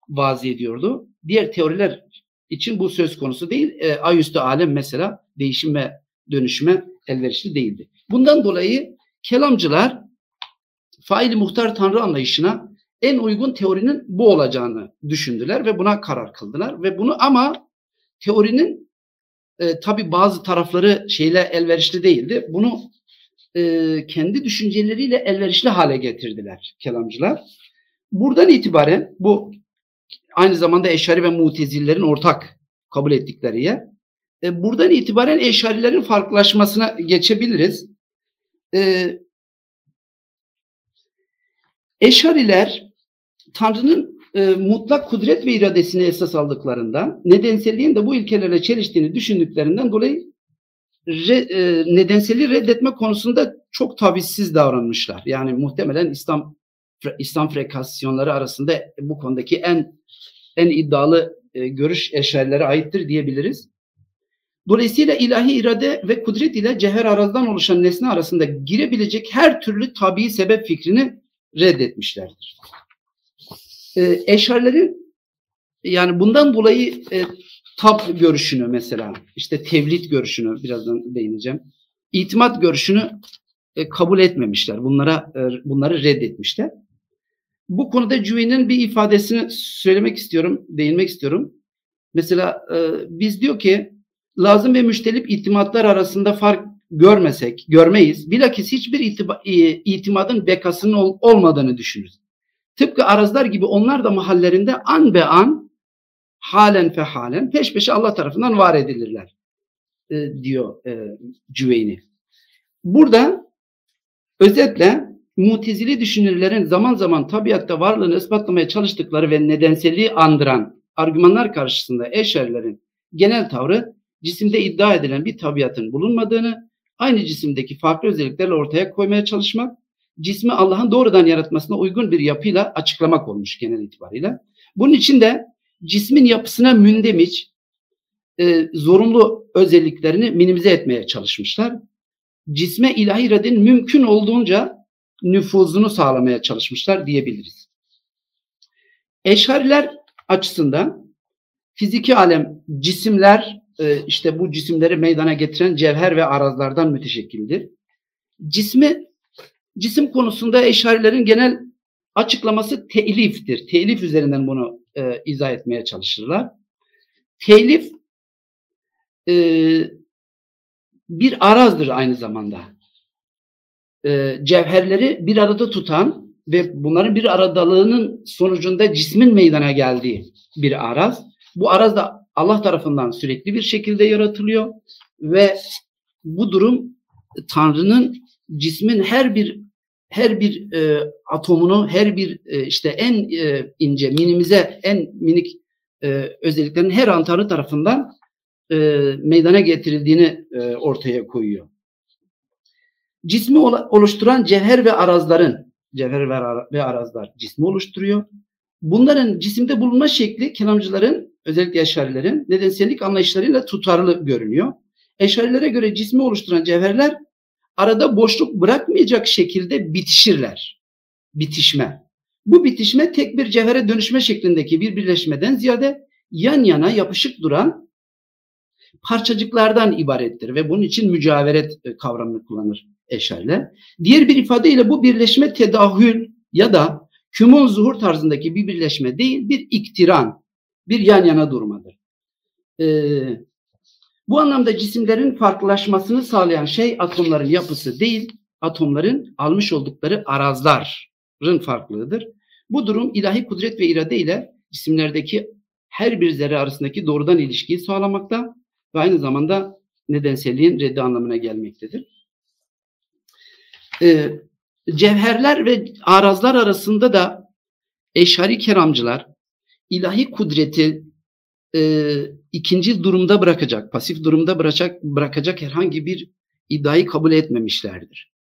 vazi ediyordu. Diğer teoriler için bu söz konusu değil. E, ayüstü alem mesela değişim ve dönüşüme elverişli değildi. Bundan dolayı kelamcılar faili muhtar tanrı anlayışına en uygun teorinin bu olacağını düşündüler ve buna karar kıldılar ve bunu ama teorinin e, tabi bazı tarafları şeyle elverişli değildi. Bunu e, kendi düşünceleriyle elverişli hale getirdiler kelamcılar. Buradan itibaren bu aynı zamanda Eşari ve Mutezillerin ortak kabul ettikleri yer. E, buradan itibaren Eşarilerin farklılaşmasına geçebiliriz. E, Eşariler Tanrı'nın e, mutlak kudret ve iradesini esas aldıklarından, nedenselliğin de bu ilkelerle çeliştiğini düşündüklerinden dolayı re, e, nedenselliği reddetme konusunda çok tavizsiz davranmışlar. Yani muhtemelen İslam İslam frekasyonları arasında bu konudaki en en iddialı e, görüş eşerilere aittir diyebiliriz. Dolayısıyla ilahi irade ve kudret ile cevher arazdan oluşan nesne arasında girebilecek her türlü tabii sebep fikrini reddetmişlerdir. E, eşarilerin yani bundan dolayı e, tab görüşünü mesela işte tevlit görüşünü birazdan değineceğim. İtimat görüşünü e, kabul etmemişler. Bunlara e, bunları reddetmişler. Bu konuda Cüvey'nin bir ifadesini söylemek istiyorum, değinmek istiyorum. Mesela e, biz diyor ki lazım ve müştelip itimatlar arasında fark görmesek, görmeyiz. Bilakis hiçbir itiba, e, itimadın bekasının ol, olmadığını düşünürüz. Tıpkı arazlar gibi onlar da mahallerinde an be an, halen fe halen peş peşe Allah tarafından var edilirler e, diyor e, Cüveyni. Burada özetle mutezili düşünürlerin zaman zaman tabiatta varlığını ispatlamaya çalıştıkları ve nedenselliği andıran argümanlar karşısında eşerlerin genel tavrı cisimde iddia edilen bir tabiatın bulunmadığını, aynı cisimdeki farklı özelliklerle ortaya koymaya çalışmak, cismi Allah'ın doğrudan yaratmasına uygun bir yapıyla açıklamak olmuş genel itibariyle. Bunun için de cismin yapısına mündemiş, e, zorunlu özelliklerini minimize etmeye çalışmışlar. Cisme ilahi iradenin mümkün olduğunca nüfuzunu sağlamaya çalışmışlar diyebiliriz. Eşariler açısından fiziki alem cisimler e, işte bu cisimleri meydana getiren cevher ve arazlardan müteşekkildir. Cismi cisim konusunda eşarilerin genel açıklaması teliftir. Telif üzerinden bunu e, izah etmeye çalışırlar. Telif e, bir arazdır aynı zamanda e, cevherleri bir arada tutan ve bunların bir aradalığının sonucunda cismin meydana geldiği bir araz. Bu araz da Allah tarafından sürekli bir şekilde yaratılıyor ve bu durum Tanrı'nın cismin her bir her bir e, atomunu, her bir e, işte en e, ince, minimize, en minik e, özelliklerin her an Tanrı tarafından e, meydana getirildiğini e, ortaya koyuyor. Cismi oluşturan cevher ve arazların, cevher ve, ara- ve arazlar cismi oluşturuyor. Bunların cisimde bulunma şekli kelamcıların, özellikle eşarilerin nedensellik anlayışlarıyla tutarlı görünüyor. Eşarilere göre cismi oluşturan cevherler arada boşluk bırakmayacak şekilde bitişirler. Bitişme. Bu bitişme tek bir cevhere dönüşme şeklindeki bir birleşmeden ziyade yan yana yapışık duran parçacıklardan ibarettir ve bunun için mücaveret e, kavramını kullanır eşariler. Diğer bir ifadeyle bu birleşme tedahül ya da kümon zuhur tarzındaki bir birleşme değil, bir iktiran, bir yan yana durmadır. Ee, bu anlamda cisimlerin farklılaşmasını sağlayan şey atomların yapısı değil, atomların almış oldukları arazların farklılığıdır. Bu durum ilahi kudret ve irade ile cisimlerdeki her bir zerre arasındaki doğrudan ilişkiyi sağlamakta ve aynı zamanda nedenselliğin reddi anlamına gelmektedir. Ee, cevherler ve arazlar arasında da eşari keramcılar ilahi kudreti e, ikinci durumda bırakacak, pasif durumda bırakacak, bırakacak herhangi bir iddiayı kabul etmemişlerdir.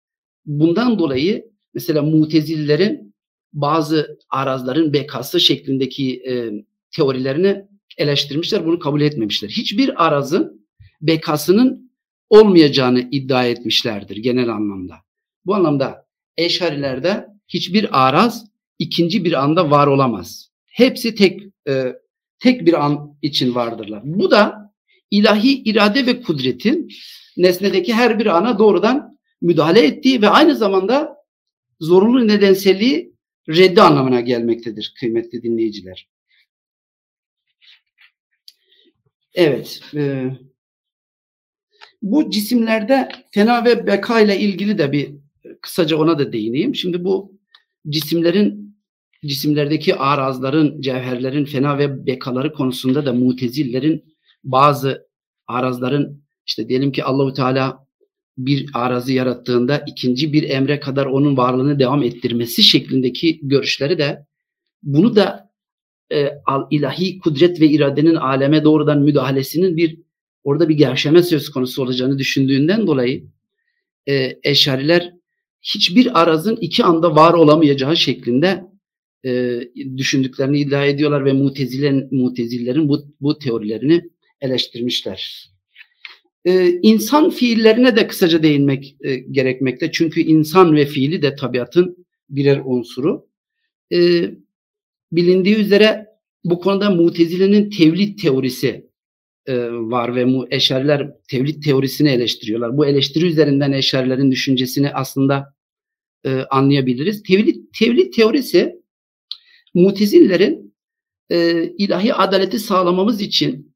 Bundan dolayı mesela mutezillerin bazı arazların bekası şeklindeki e, teorilerini eleştirmişler, bunu kabul etmemişler. Hiçbir arazın bekasının olmayacağını iddia etmişlerdir genel anlamda. Bu anlamda eşarilerde hiçbir araz ikinci bir anda var olamaz. Hepsi tek e, tek bir an için vardırlar. Bu da ilahi irade ve kudretin nesnedeki her bir ana doğrudan müdahale ettiği ve aynı zamanda zorunlu nedenselliği reddi anlamına gelmektedir kıymetli dinleyiciler. Evet. E, bu cisimlerde fena ve beka ile ilgili de bir kısaca ona da değineyim. Şimdi bu cisimlerin cisimlerdeki arazların, cevherlerin fena ve bekaları konusunda da mutezillerin bazı arazların işte diyelim ki Allahu Teala bir arazı yarattığında ikinci bir emre kadar onun varlığını devam ettirmesi şeklindeki görüşleri de bunu da e, al, ilahi kudret ve iradenin aleme doğrudan müdahalesinin bir orada bir gevşeme söz konusu olacağını düşündüğünden dolayı e, eşariler hiçbir arazın iki anda var olamayacağı şeklinde e, düşündüklerini iddia ediyorlar ve mutezilerin, mutezillerin bu, bu teorilerini eleştirmişler. E, insan fiillerine de kısaca değinmek e, gerekmekte. Çünkü insan ve fiili de tabiatın birer unsuru. E, bilindiği üzere bu konuda mutezilenin tevlid teorisi e, var ve mu eşariler tevlid teorisini eleştiriyorlar. Bu eleştiri üzerinden eşarilerin düşüncesini aslında e, anlayabiliriz. Tevlid, tevlid teorisi mutezillerin e, ilahi adaleti sağlamamız için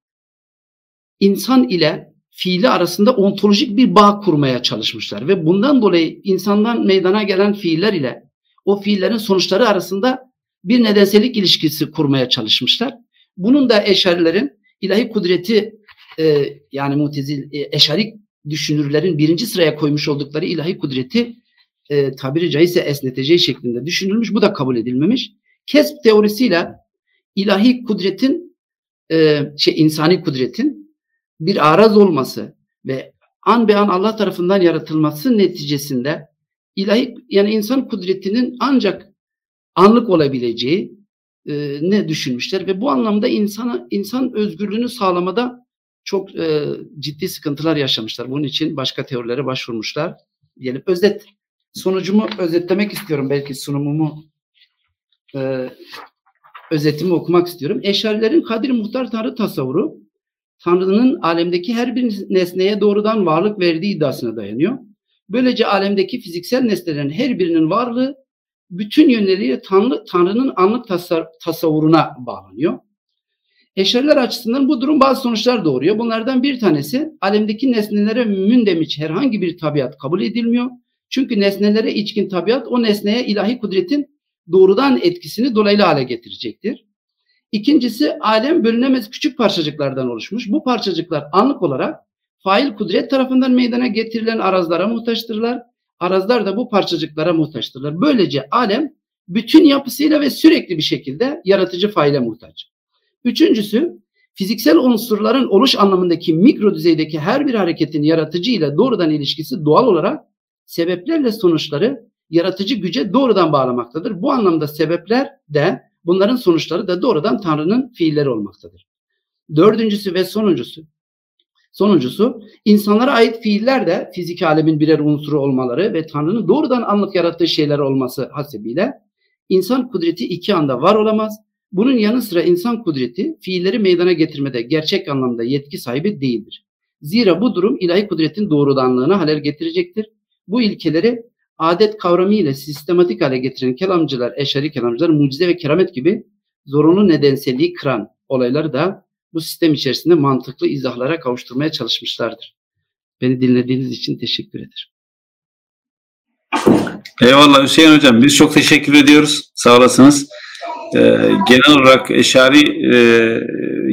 insan ile fiili arasında ontolojik bir bağ kurmaya çalışmışlar ve bundan dolayı insandan meydana gelen fiiller ile o fiillerin sonuçları arasında bir nedensellik ilişkisi kurmaya çalışmışlar. Bunun da eşarilerin ilahi kudreti e, yani mutezil e, eşarik düşünürlerin birinci sıraya koymuş oldukları ilahi kudreti e, tabiri caizse esneteceği şeklinde düşünülmüş. Bu da kabul edilmemiş. Kesb teorisiyle ilahi kudretin e, şey insani kudretin bir araz olması ve an be an Allah tarafından yaratılması neticesinde ilahi yani insan kudretinin ancak anlık olabileceği e, ne düşünmüşler ve bu anlamda insana insan özgürlüğünü sağlamada çok e, ciddi sıkıntılar yaşamışlar. Bunun için başka teorilere başvurmuşlar. Diyelim özet sonucumu özetlemek istiyorum belki sunumumu e, özetimi okumak istiyorum. Eşarilerin Kadir Muhtar Tanrı tasavvuru Tanrı'nın alemdeki her bir nesneye doğrudan varlık verdiği iddiasına dayanıyor. Böylece alemdeki fiziksel nesnelerin her birinin varlığı bütün yönleriyle Tanrı, Tanrı'nın anlık tasar, tasavvuruna bağlanıyor. Eşariler açısından bu durum bazı sonuçlar doğuruyor. Bunlardan bir tanesi alemdeki nesnelere mündemiş herhangi bir tabiat kabul edilmiyor. Çünkü nesnelere içkin tabiat o nesneye ilahi kudretin doğrudan etkisini dolaylı hale getirecektir. İkincisi alem bölünemez küçük parçacıklardan oluşmuş. Bu parçacıklar anlık olarak fail kudret tarafından meydana getirilen arazlara muhtaçtırlar. Arazlar da bu parçacıklara muhtaçtırlar. Böylece alem bütün yapısıyla ve sürekli bir şekilde yaratıcı faile muhtaç. Üçüncüsü Fiziksel unsurların oluş anlamındaki mikro düzeydeki her bir hareketin yaratıcı ile doğrudan ilişkisi doğal olarak sebeplerle sonuçları yaratıcı güce doğrudan bağlamaktadır. Bu anlamda sebepler de bunların sonuçları da doğrudan Tanrı'nın fiilleri olmaktadır. Dördüncüsü ve sonuncusu Sonuncusu, insanlara ait fiiller de fizik alemin birer unsuru olmaları ve Tanrı'nın doğrudan anlık yarattığı şeyler olması hasebiyle insan kudreti iki anda var olamaz. Bunun yanı sıra insan kudreti fiilleri meydana getirmede gerçek anlamda yetki sahibi değildir. Zira bu durum ilahi kudretin doğrudanlığına halel getirecektir. Bu ilkeleri adet kavramı ile sistematik hale getiren kelamcılar, eşari kelamcılar, mucize ve keramet gibi zorunlu nedenselliği kıran olayları da bu sistem içerisinde mantıklı izahlara kavuşturmaya çalışmışlardır. Beni dinlediğiniz için teşekkür ederim. Eyvallah Hüseyin Hocam. Biz çok teşekkür ediyoruz. Sağ olasınız. Ee, genel olarak Eşari e,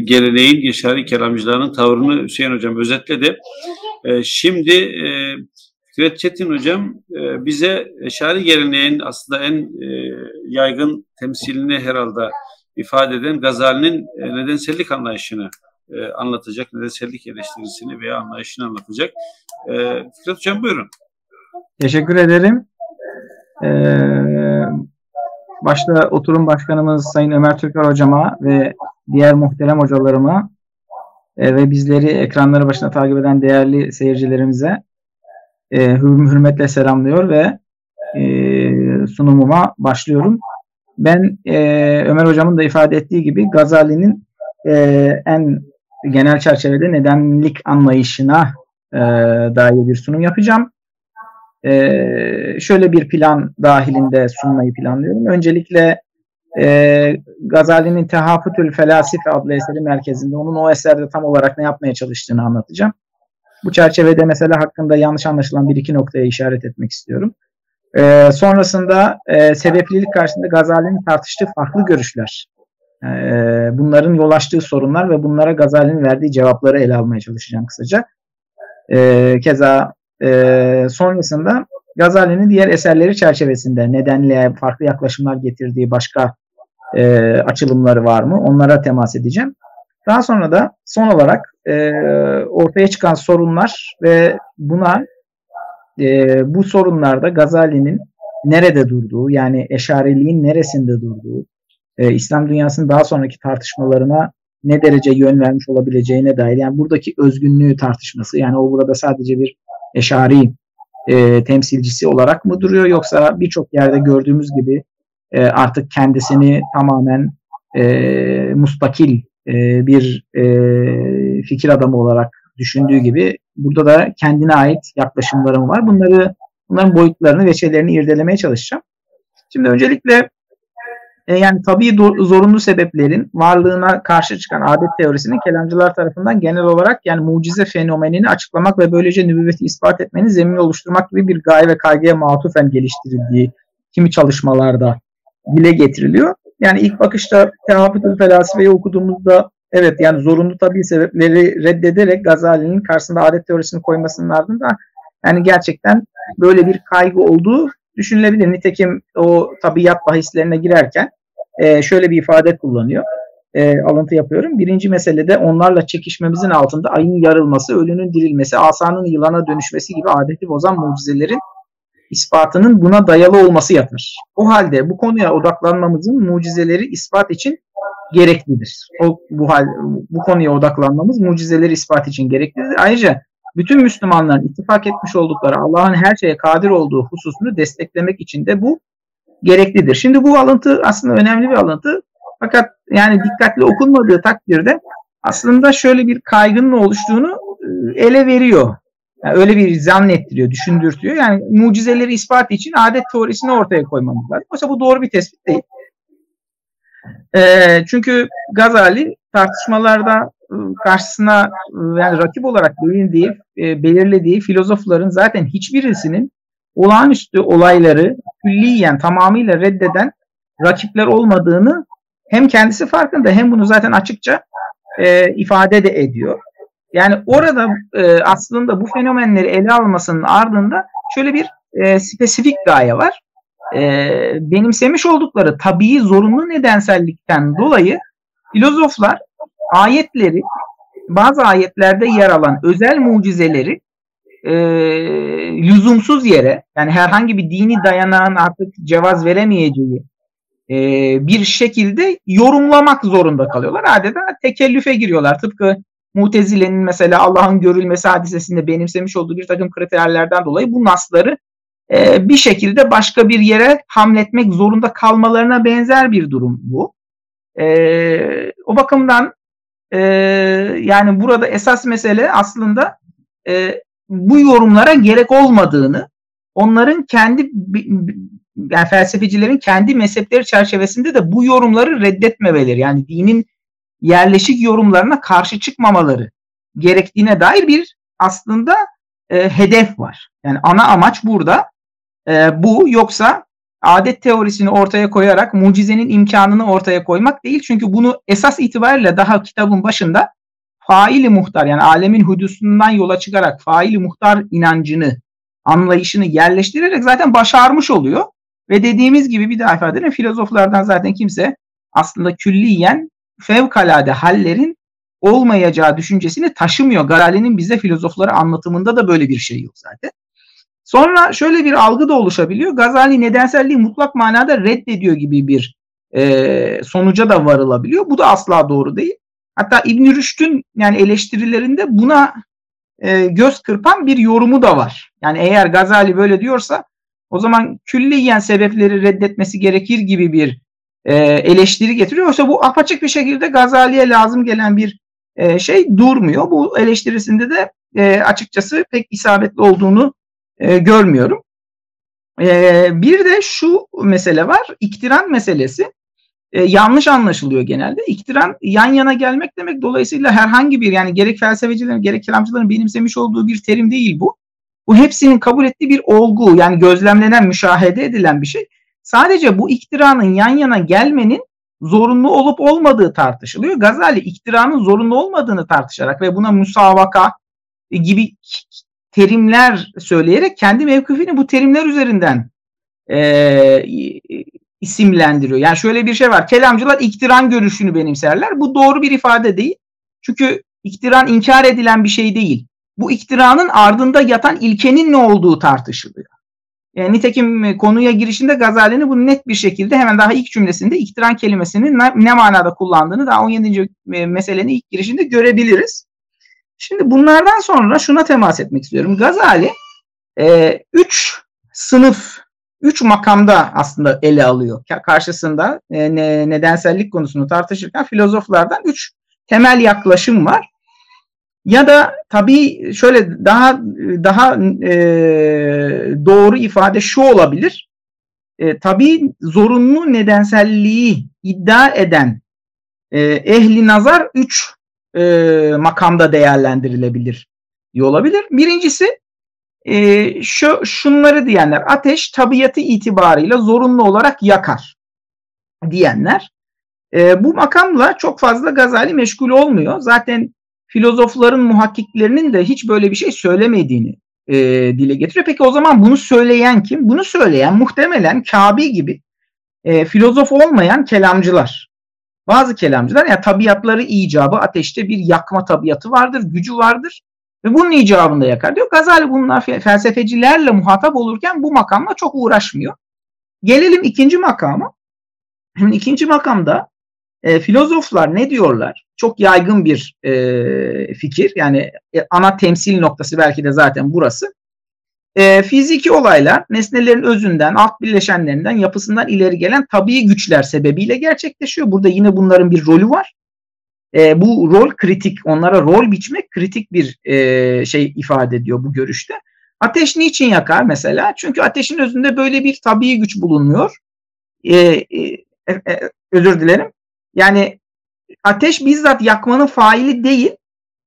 geleneğin, Eşari kelamcılarının tavrını Hüseyin Hocam özetledi. Ee, şimdi e, Fikret Çetin Hocam e, bize Eşari geleneğin aslında en e, yaygın temsilini herhalde ifade eden Gazali'nin e, nedensellik anlayışını anlatacak, nedensellik eleştirisini veya anlayışını anlatacak. Fikret Hocam buyurun. Teşekkür ederim. Başta oturum başkanımız Sayın Ömer Türker hocama ve diğer muhterem hocalarıma ve bizleri ekranları başına takip eden değerli seyircilerimize e, hürmetle selamlıyor ve e, sunumuma başlıyorum. Ben e, Ömer hocamın da ifade ettiği gibi Gazali'nin e, en genel çerçevede nedenlik anlayışına e, dair bir sunum yapacağım. E, şöyle bir plan dahilinde sunmayı planlıyorum. Öncelikle e, Gazali'nin Tehafütül Felasife adlı eseri merkezinde onun o eserde tam olarak ne yapmaya çalıştığını anlatacağım. Bu çerçevede mesela hakkında yanlış anlaşılan bir iki noktaya işaret etmek istiyorum. E, sonrasında e, sebeplilik karşısında Gazali'nin tartıştığı farklı görüşler, e, bunların yol açtığı sorunlar ve bunlara Gazali'nin verdiği cevapları ele almaya çalışacağım kısaca. E, keza e, sonrasında Gazali'nin diğer eserleri çerçevesinde nedenliğe farklı yaklaşımlar getirdiği başka e, açılımları var mı? Onlara temas edeceğim. Daha sonra da son olarak e, ortaya çıkan sorunlar ve buna e, bu sorunlarda Gazali'nin nerede durduğu yani eşareliğin neresinde durduğu e, İslam dünyasının daha sonraki tartışmalarına ne derece yön vermiş olabileceğine dair yani buradaki özgünlüğü tartışması yani o burada sadece bir eşari e, temsilcisi olarak mı duruyor yoksa birçok yerde gördüğümüz gibi e, artık kendisini tamamen e, mustakil e, bir e, fikir adamı olarak düşündüğü gibi burada da kendine ait yaklaşımlarım var. Bunları bunların boyutlarını ve şeylerini irdelemeye çalışacağım. Şimdi öncelikle e, yani tabii zorunlu sebeplerin varlığına karşı çıkan adet teorisinin kelamcılar tarafından genel olarak yani mucize fenomenini açıklamak ve böylece nübüvveti ispat etmenin zemin oluşturmak gibi bir gaye ve kaygıya matufen geliştirildiği kimi çalışmalarda dile getiriliyor. Yani ilk bakışta Tehafütül Felsefeyi okuduğumuzda Evet yani zorunlu tabii sebepleri reddederek Gazali'nin karşısında adet teorisini koymasının ardından yani gerçekten böyle bir kaygı olduğu düşünülebilir. Nitekim o tabiat bahislerine girerken e, şöyle bir ifade kullanıyor. E, alıntı yapıyorum. Birinci meselede onlarla çekişmemizin altında ayın yarılması, ölünün dirilmesi, asanın yılana dönüşmesi gibi adeti bozan mucizelerin ispatının buna dayalı olması yatar. O halde bu konuya odaklanmamızın mucizeleri ispat için gereklidir. O bu hal bu konuya odaklanmamız mucizeleri ispat için gereklidir. Ayrıca bütün Müslümanların ittifak etmiş oldukları Allah'ın her şeye kadir olduğu hususunu desteklemek için de bu gereklidir. Şimdi bu alıntı aslında önemli bir alıntı. Fakat yani dikkatli okunmadığı takdirde aslında şöyle bir kaygının oluştuğunu e, ele veriyor. Yani öyle bir zannettiriyor, düşündürtüyor. Yani mucizeleri ispat için adet teorisini ortaya koymamız lazım. Oysa bu doğru bir tespit değil. E, çünkü Gazali tartışmalarda ıı, karşısına ıı, yani rakip olarak belirlediği, e, belirlediği filozofların zaten hiçbirisinin olağanüstü olayları külliyen tamamıyla reddeden rakipler olmadığını hem kendisi farkında hem bunu zaten açıkça e, ifade de ediyor. Yani orada e, aslında bu fenomenleri ele almasının ardında şöyle bir e, spesifik gaye var e, benimsemiş oldukları tabii zorunlu nedensellikten dolayı filozoflar ayetleri bazı ayetlerde yer alan özel mucizeleri e, lüzumsuz yere yani herhangi bir dini dayanağın artık cevaz veremeyeceği e, bir şekilde yorumlamak zorunda kalıyorlar. Adeta tekellüfe giriyorlar. Tıpkı Mutezile'nin mesela Allah'ın görülmesi hadisesinde benimsemiş olduğu bir takım kriterlerden dolayı bu nasları e, bir şekilde başka bir yere hamletmek zorunda kalmalarına benzer bir durum bu. E, o bakımdan e, yani burada esas mesele aslında e, bu yorumlara gerek olmadığını, onların kendi yani felsefecilerin kendi mezhepleri çerçevesinde de bu yorumları reddetmemeleri yani dinin yerleşik yorumlarına karşı çıkmamaları gerektiğine dair bir aslında e, hedef var. Yani ana amaç burada e, bu yoksa adet teorisini ortaya koyarak mucizenin imkanını ortaya koymak değil. Çünkü bunu esas itibariyle daha kitabın başında faili muhtar yani alemin hudusundan yola çıkarak faili muhtar inancını, anlayışını yerleştirerek zaten başarmış oluyor. Ve dediğimiz gibi bir daha ifade edelim filozoflardan zaten kimse aslında külliyen fevkalade hallerin olmayacağı düşüncesini taşımıyor. Garali'nin bize filozofları anlatımında da böyle bir şey yok zaten. Sonra şöyle bir algı da oluşabiliyor. Gazali nedenselliği mutlak manada reddediyor gibi bir e, sonuca da varılabiliyor. Bu da asla doğru değil. Hatta İbn Rüşd'ün yani eleştirilerinde buna e, göz kırpan bir yorumu da var. Yani eğer Gazali böyle diyorsa o zaman külliyen sebepleri reddetmesi gerekir gibi bir e, eleştiri getiriyor. Oysa bu apaçık bir şekilde Gazali'ye lazım gelen bir e, şey durmuyor. Bu eleştirisinde de e, açıkçası pek isabetli olduğunu e, görmüyorum. Bir de şu mesele var. İktiran meselesi yanlış anlaşılıyor genelde. İktiran yan yana gelmek demek dolayısıyla herhangi bir yani gerek felsefecilerin gerek kelamcıların benimsemiş olduğu bir terim değil bu. Bu hepsinin kabul ettiği bir olgu yani gözlemlenen, müşahede edilen bir şey. Sadece bu iktiranın yan yana gelmenin zorunlu olup olmadığı tartışılıyor. Gazali iktiranın zorunlu olmadığını tartışarak ve buna müsavaka gibi terimler söyleyerek kendi mevkifini bu terimler üzerinden e, isimlendiriyor. Yani şöyle bir şey var. Kelamcılar iktiran görüşünü benimserler. Bu doğru bir ifade değil. Çünkü iktiran inkar edilen bir şey değil. Bu iktiranın ardında yatan ilkenin ne olduğu tartışılıyor. E, nitekim konuya girişinde Gazali'nin bunu net bir şekilde hemen daha ilk cümlesinde iktiran kelimesinin ne, ne manada kullandığını daha 17. meselenin ilk girişinde görebiliriz. Şimdi bunlardan sonra şuna temas etmek istiyorum. Gazali e, üç sınıf, üç makamda aslında ele alıyor. Karşısında e, ne, nedensellik konusunu tartışırken filozoflardan üç temel yaklaşım var. Ya da tabii şöyle daha daha e, doğru ifade şu olabilir. E, tabii zorunlu nedenselliği iddia eden e, ehli nazar üç e, makamda değerlendirilebilir diye olabilir. Birincisi e, şu şunları diyenler ateş tabiatı itibarıyla zorunlu olarak yakar diyenler. E, bu makamla çok fazla Gazali meşgul olmuyor. Zaten filozofların muhakkiklerinin de hiç böyle bir şey söylemediğini e, dile getiriyor. Peki o zaman bunu söyleyen kim? Bunu söyleyen muhtemelen Kabi gibi e, filozof olmayan kelamcılar. Bazı kelamcılar ya yani tabiatları icabı ateşte bir yakma tabiatı vardır, gücü vardır ve bunun icabında yakar diyor. Gazali bunlar felsefecilerle muhatap olurken bu makamla çok uğraşmıyor. Gelelim ikinci makama. Şimdi ikinci makamda e, filozoflar ne diyorlar? Çok yaygın bir e, fikir. Yani e, ana temsil noktası belki de zaten burası. E, fiziki olaylar nesnelerin özünden, alt bileşenlerinden, yapısından ileri gelen tabii güçler sebebiyle gerçekleşiyor. Burada yine bunların bir rolü var. E, bu rol kritik, onlara rol biçmek kritik bir e, şey ifade ediyor bu görüşte. Ateş niçin yakar mesela? Çünkü ateşin özünde böyle bir tabii güç bulunuyor. E, e, e, özür dilerim. Yani ateş bizzat yakmanın faili değil.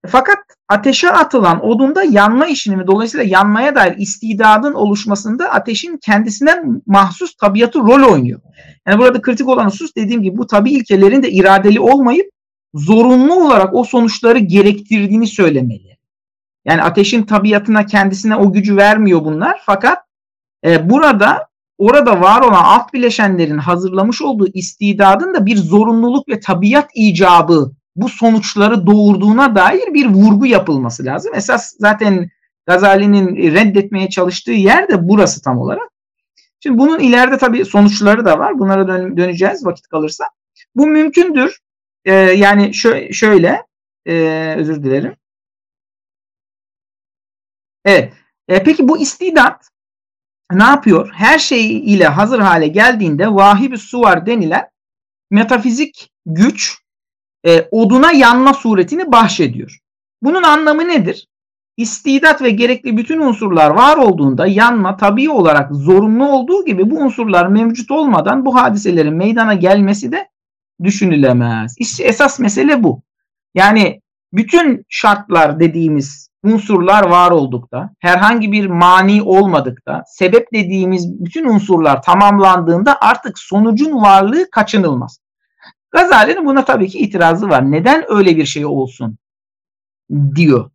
Fakat ateşe atılan odunda yanma işini dolayısıyla yanmaya dair istidadın oluşmasında ateşin kendisinden mahsus tabiatı rol oynuyor. Yani burada kritik olan husus dediğim gibi bu tabi ilkelerin de iradeli olmayıp zorunlu olarak o sonuçları gerektirdiğini söylemeli. Yani ateşin tabiatına kendisine o gücü vermiyor bunlar fakat e, burada orada var olan alt bileşenlerin hazırlamış olduğu istidadın da bir zorunluluk ve tabiat icabı bu sonuçları doğurduğuna dair bir vurgu yapılması lazım. Esas zaten Gazali'nin reddetmeye çalıştığı yer de burası tam olarak. Şimdi bunun ileride tabii sonuçları da var. Bunlara dön- döneceğiz vakit kalırsa. Bu mümkündür. Ee, yani şö- şöyle, e, özür dilerim. Evet. E, peki bu istidat ne yapıyor? Her şey ile hazır hale geldiğinde vahib suvar denilen metafizik güç e, oduna yanma suretini bahşediyor. Bunun anlamı nedir? İstidat ve gerekli bütün unsurlar var olduğunda yanma tabii olarak zorunlu olduğu gibi bu unsurlar mevcut olmadan bu hadiselerin meydana gelmesi de düşünülemez. İşte esas mesele bu. Yani bütün şartlar dediğimiz unsurlar var oldukta, herhangi bir mani olmadıkta, sebep dediğimiz bütün unsurlar tamamlandığında artık sonucun varlığı kaçınılmaz. Gazali'nin buna tabii ki itirazı var. Neden öyle bir şey olsun diyor.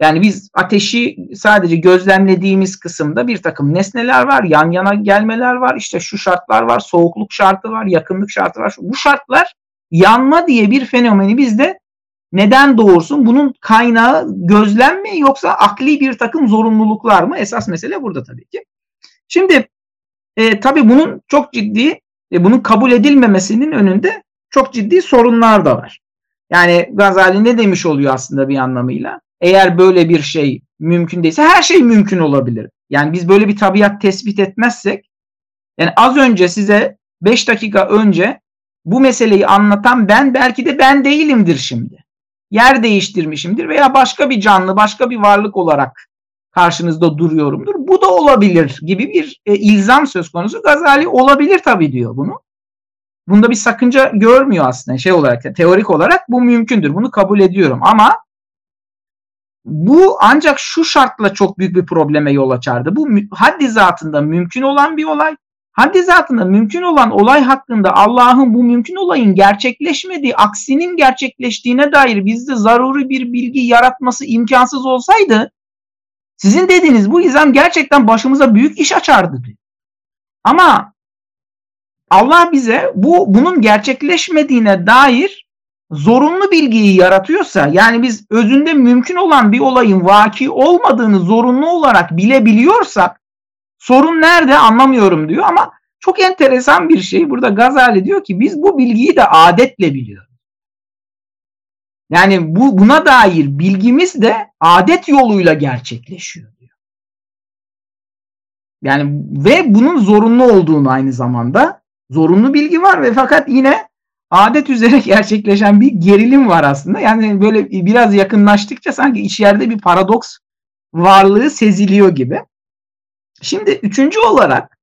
Yani biz ateşi sadece gözlemlediğimiz kısımda bir takım nesneler var, yan yana gelmeler var, işte şu şartlar var, soğukluk şartı var, yakınlık şartı var. Bu şartlar yanma diye bir fenomeni bizde neden doğursun? Bunun kaynağı gözlem mi yoksa akli bir takım zorunluluklar mı? Esas mesele burada tabii ki. Şimdi e, tabii bunun çok ciddi, e, bunun kabul edilmemesinin önünde çok ciddi sorunlar da var. Yani Gazali ne demiş oluyor aslında bir anlamıyla? Eğer böyle bir şey mümkün değilse her şey mümkün olabilir. Yani biz böyle bir tabiat tespit etmezsek yani az önce size 5 dakika önce bu meseleyi anlatan ben belki de ben değilimdir şimdi. Yer değiştirmişimdir veya başka bir canlı, başka bir varlık olarak karşınızda duruyorumdur. Bu da olabilir gibi bir e, ilzam söz konusu. Gazali olabilir tabii diyor bunu. Bunda bir sakınca görmüyor aslında şey olarak, teorik olarak bu mümkündür. Bunu kabul ediyorum ama bu ancak şu şartla çok büyük bir probleme yol açardı. Bu haddi zatında mümkün olan bir olay. Haddi zatında mümkün olan olay hakkında Allah'ın bu mümkün olayın gerçekleşmediği, aksinin gerçekleştiğine dair bizde zaruri bir bilgi yaratması imkansız olsaydı sizin dediğiniz bu izam gerçekten başımıza büyük iş açardı. Ama Allah bize bu bunun gerçekleşmediğine dair zorunlu bilgiyi yaratıyorsa yani biz özünde mümkün olan bir olayın vaki olmadığını zorunlu olarak bilebiliyorsak sorun nerede anlamıyorum diyor ama çok enteresan bir şey burada Gazali diyor ki biz bu bilgiyi de adetle biliyoruz. Yani bu buna dair bilgimiz de adet yoluyla gerçekleşiyor diyor. Yani ve bunun zorunlu olduğunu aynı zamanda zorunlu bilgi var ve fakat yine adet üzere gerçekleşen bir gerilim var aslında. Yani böyle biraz yakınlaştıkça sanki içeride bir paradoks varlığı seziliyor gibi. Şimdi üçüncü olarak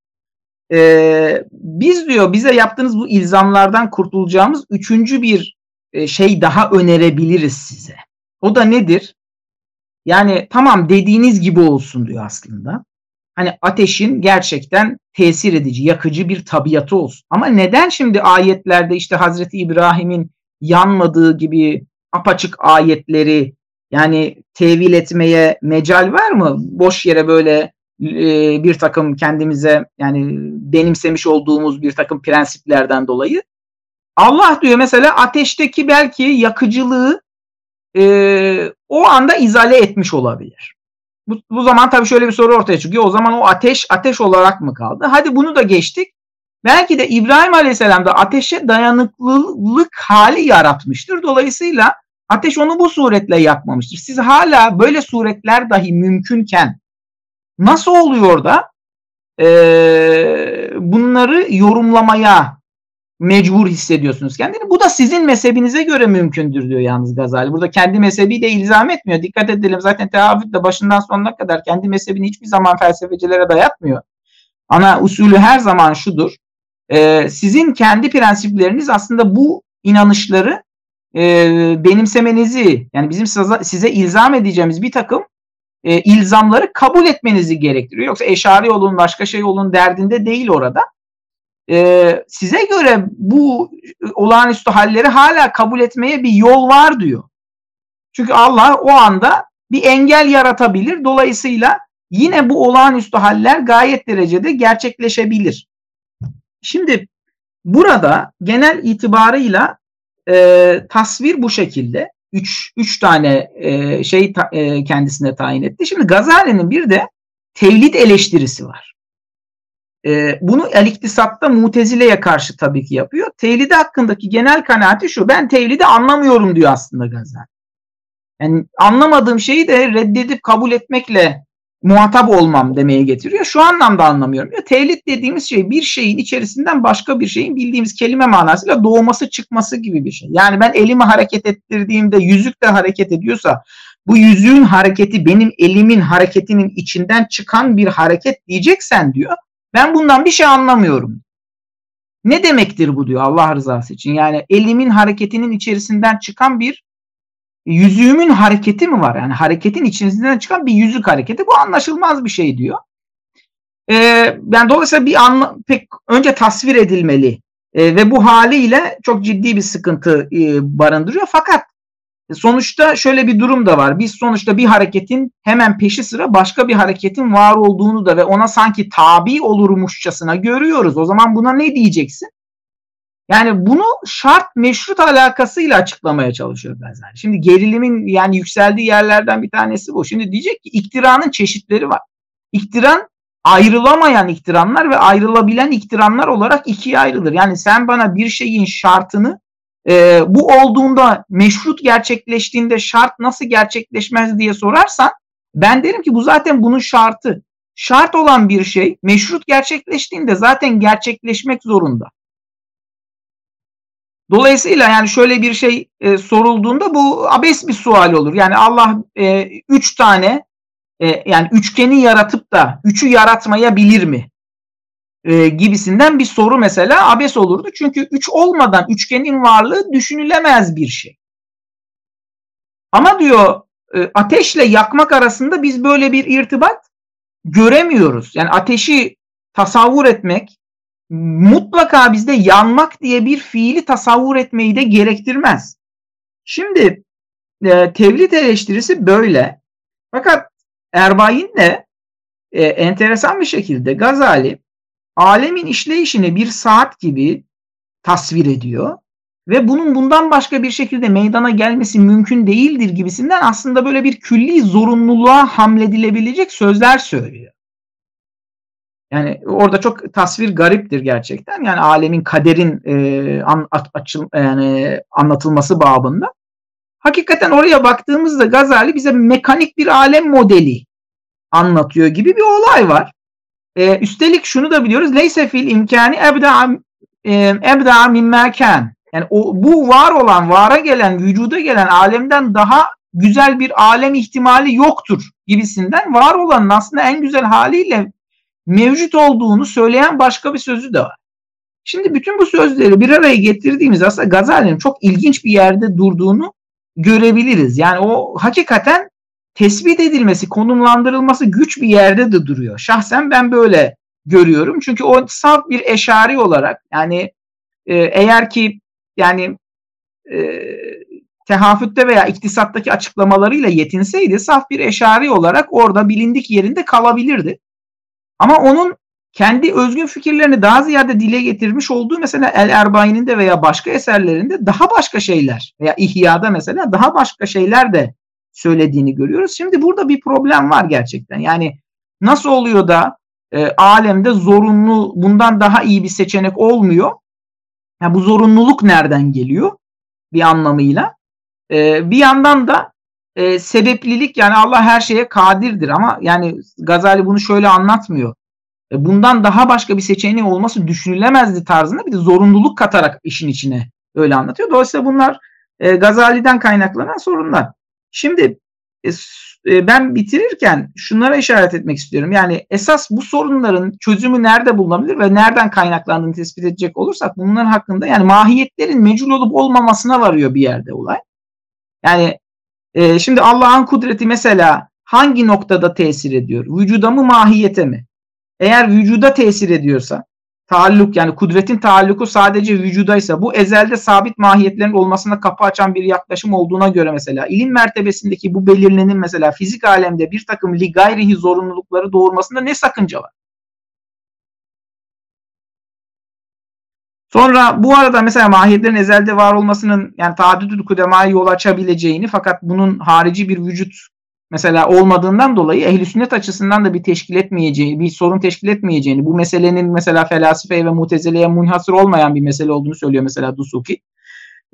e, biz diyor bize yaptığınız bu ilzamlardan kurtulacağımız üçüncü bir e, şey daha önerebiliriz size. O da nedir? Yani tamam dediğiniz gibi olsun diyor aslında. Hani ateşin gerçekten tesir edici, yakıcı bir tabiatı olsun. Ama neden şimdi ayetlerde işte Hazreti İbrahim'in yanmadığı gibi apaçık ayetleri yani tevil etmeye mecal var mı? Boş yere böyle e, bir takım kendimize yani benimsemiş olduğumuz bir takım prensiplerden dolayı. Allah diyor mesela ateşteki belki yakıcılığı e, o anda izale etmiş olabilir. Bu, bu zaman tabii şöyle bir soru ortaya çıkıyor. O zaman o ateş ateş olarak mı kaldı? Hadi bunu da geçtik. Belki de İbrahim Aleyhisselam da ateşe dayanıklılık hali yaratmıştır. Dolayısıyla ateş onu bu suretle yakmamıştır. Siz hala böyle suretler dahi mümkünken nasıl oluyor da e, bunları yorumlamaya mecbur hissediyorsunuz kendini. Bu da sizin mezhebinize göre mümkündür diyor yalnız Gazali. Burada kendi mezhebi de ilzam etmiyor. Dikkat edelim zaten tehavüt de başından sonuna kadar kendi mezhebini hiçbir zaman felsefecilere dayatmıyor. Ana usulü her zaman şudur. E, sizin kendi prensipleriniz aslında bu inanışları e, benimsemenizi yani bizim size, size ilzam edeceğimiz bir takım e, ilzamları kabul etmenizi gerektiriyor. Yoksa eşari olun başka şey olun derdinde değil orada. E, size göre bu olağanüstü halleri hala kabul etmeye bir yol var diyor. Çünkü Allah o anda bir engel yaratabilir. Dolayısıyla yine bu olağanüstü haller gayet derecede gerçekleşebilir. Şimdi burada genel itibarıyla e, tasvir bu şekilde. Üç, üç tane e, şey ta, e, kendisine tayin etti. Şimdi Gazali'nin bir de tevlid eleştirisi var. E, bunu el-iktisatta mutezile'ye karşı tabii ki yapıyor. Tevlidi hakkındaki genel kanaati şu. Ben tevlidi anlamıyorum diyor aslında Gazali. Yani anlamadığım şeyi de reddedip kabul etmekle muhatap olmam demeye getiriyor. Şu anlamda anlamıyorum. Ya, tevlit dediğimiz şey bir şeyin içerisinden başka bir şeyin bildiğimiz kelime manasıyla doğması çıkması gibi bir şey. Yani ben elimi hareket ettirdiğimde yüzük de hareket ediyorsa bu yüzüğün hareketi benim elimin hareketinin içinden çıkan bir hareket diyeceksen diyor. Ben bundan bir şey anlamıyorum. Ne demektir bu diyor Allah rızası için. Yani elimin hareketinin içerisinden çıkan bir yüzüğümün hareketi mi var? Yani hareketin içerisinden çıkan bir yüzük hareketi. Bu anlaşılmaz bir şey diyor. Ee, yani dolayısıyla bir anla, pek önce tasvir edilmeli ee, ve bu haliyle çok ciddi bir sıkıntı e, barındırıyor. Fakat sonuçta şöyle bir durum da var. Biz sonuçta bir hareketin hemen peşi sıra başka bir hareketin var olduğunu da ve ona sanki tabi olurmuşçasına görüyoruz. O zaman buna ne diyeceksin? Yani bunu şart meşrut alakasıyla açıklamaya çalışıyor Gazali. Şimdi gerilimin yani yükseldiği yerlerden bir tanesi bu. Şimdi diyecek ki iktiranın çeşitleri var. İktiran ayrılamayan iktiranlar ve ayrılabilen iktiranlar olarak ikiye ayrılır. Yani sen bana bir şeyin şartını e, bu olduğunda meşrut gerçekleştiğinde şart nasıl gerçekleşmez diye sorarsan ben derim ki bu zaten bunun şartı. Şart olan bir şey meşrut gerçekleştiğinde zaten gerçekleşmek zorunda. Dolayısıyla yani şöyle bir şey e, sorulduğunda bu abes bir sual olur. Yani Allah e, üç tane e, yani üçgeni yaratıp da üçü yaratmayabilir mi? E, gibisinden bir soru mesela abes olurdu. Çünkü üç olmadan üçgenin varlığı düşünülemez bir şey. Ama diyor e, ateşle yakmak arasında biz böyle bir irtibat göremiyoruz. Yani ateşi tasavvur etmek, mutlaka bizde yanmak diye bir fiili tasavvur etmeyi de gerektirmez. Şimdi e, tevlit eleştirisi böyle. Fakat Erbayin de e, enteresan bir şekilde Gazali alemin işleyişini bir saat gibi tasvir ediyor ve bunun bundan başka bir şekilde meydana gelmesi mümkün değildir gibisinden aslında böyle bir külli zorunluluğa hamledilebilecek sözler söylüyor. Yani orada çok tasvir gariptir gerçekten. Yani alemin kaderin e, an, açıl, yani anlatılması babında. Hakikaten oraya baktığımızda Gazali bize mekanik bir alem modeli anlatıyor gibi bir olay var. E, üstelik şunu da biliyoruz. Leyse fil imkani ebda ebda mimma kan. Yani o, bu var olan, vara gelen, vücuda gelen alemden daha güzel bir alem ihtimali yoktur gibisinden var olanın aslında en güzel haliyle mevcut olduğunu söyleyen başka bir sözü de var. Şimdi bütün bu sözleri bir araya getirdiğimiz aslında Gazali'nin çok ilginç bir yerde durduğunu görebiliriz. Yani o hakikaten tespit edilmesi, konumlandırılması güç bir yerde de duruyor. Şahsen ben böyle görüyorum. Çünkü o saf bir eşari olarak yani e, eğer ki yani e, tehafütte veya iktisattaki açıklamalarıyla yetinseydi saf bir eşari olarak orada bilindik yerinde kalabilirdi. Ama onun kendi özgün fikirlerini daha ziyade dile getirmiş olduğu mesela El Erbain'in de veya başka eserlerinde daha başka şeyler veya İhya'da mesela daha başka şeyler de söylediğini görüyoruz. Şimdi burada bir problem var gerçekten. Yani nasıl oluyor da e, alemde zorunlu bundan daha iyi bir seçenek olmuyor? Yani bu zorunluluk nereden geliyor bir anlamıyla? E, bir yandan da e, sebeplilik yani Allah her şeye kadirdir ama yani Gazali bunu şöyle anlatmıyor. E, bundan daha başka bir seçeneği olması düşünülemezdi tarzında bir de zorunluluk katarak işin içine öyle anlatıyor. Dolayısıyla bunlar e, Gazali'den kaynaklanan sorunlar. Şimdi e, e, ben bitirirken şunlara işaret etmek istiyorum. Yani esas bu sorunların çözümü nerede bulunabilir ve nereden kaynaklandığını tespit edecek olursak bunların hakkında yani mahiyetlerin mecul olup olmamasına varıyor bir yerde olay. Yani e, şimdi Allah'ın kudreti mesela hangi noktada tesir ediyor? Vücuda mı mahiyete mi? Eğer vücuda tesir ediyorsa taalluk yani kudretin taalluku sadece vücudaysa bu ezelde sabit mahiyetlerin olmasına kapı açan bir yaklaşım olduğuna göre mesela ilim mertebesindeki bu belirlenin mesela fizik alemde bir takım li gayrihi zorunlulukları doğurmasında ne sakınca var? Sonra bu arada mesela mahiyetlerin ezelde var olmasının yani taaddüdül kudemaya yol açabileceğini fakat bunun harici bir vücut mesela olmadığından dolayı ehli sünnet açısından da bir teşkil etmeyeceğini, bir sorun teşkil etmeyeceğini, bu meselenin mesela felasife ve mutezeleye munhasır olmayan bir mesele olduğunu söylüyor mesela Dusuki.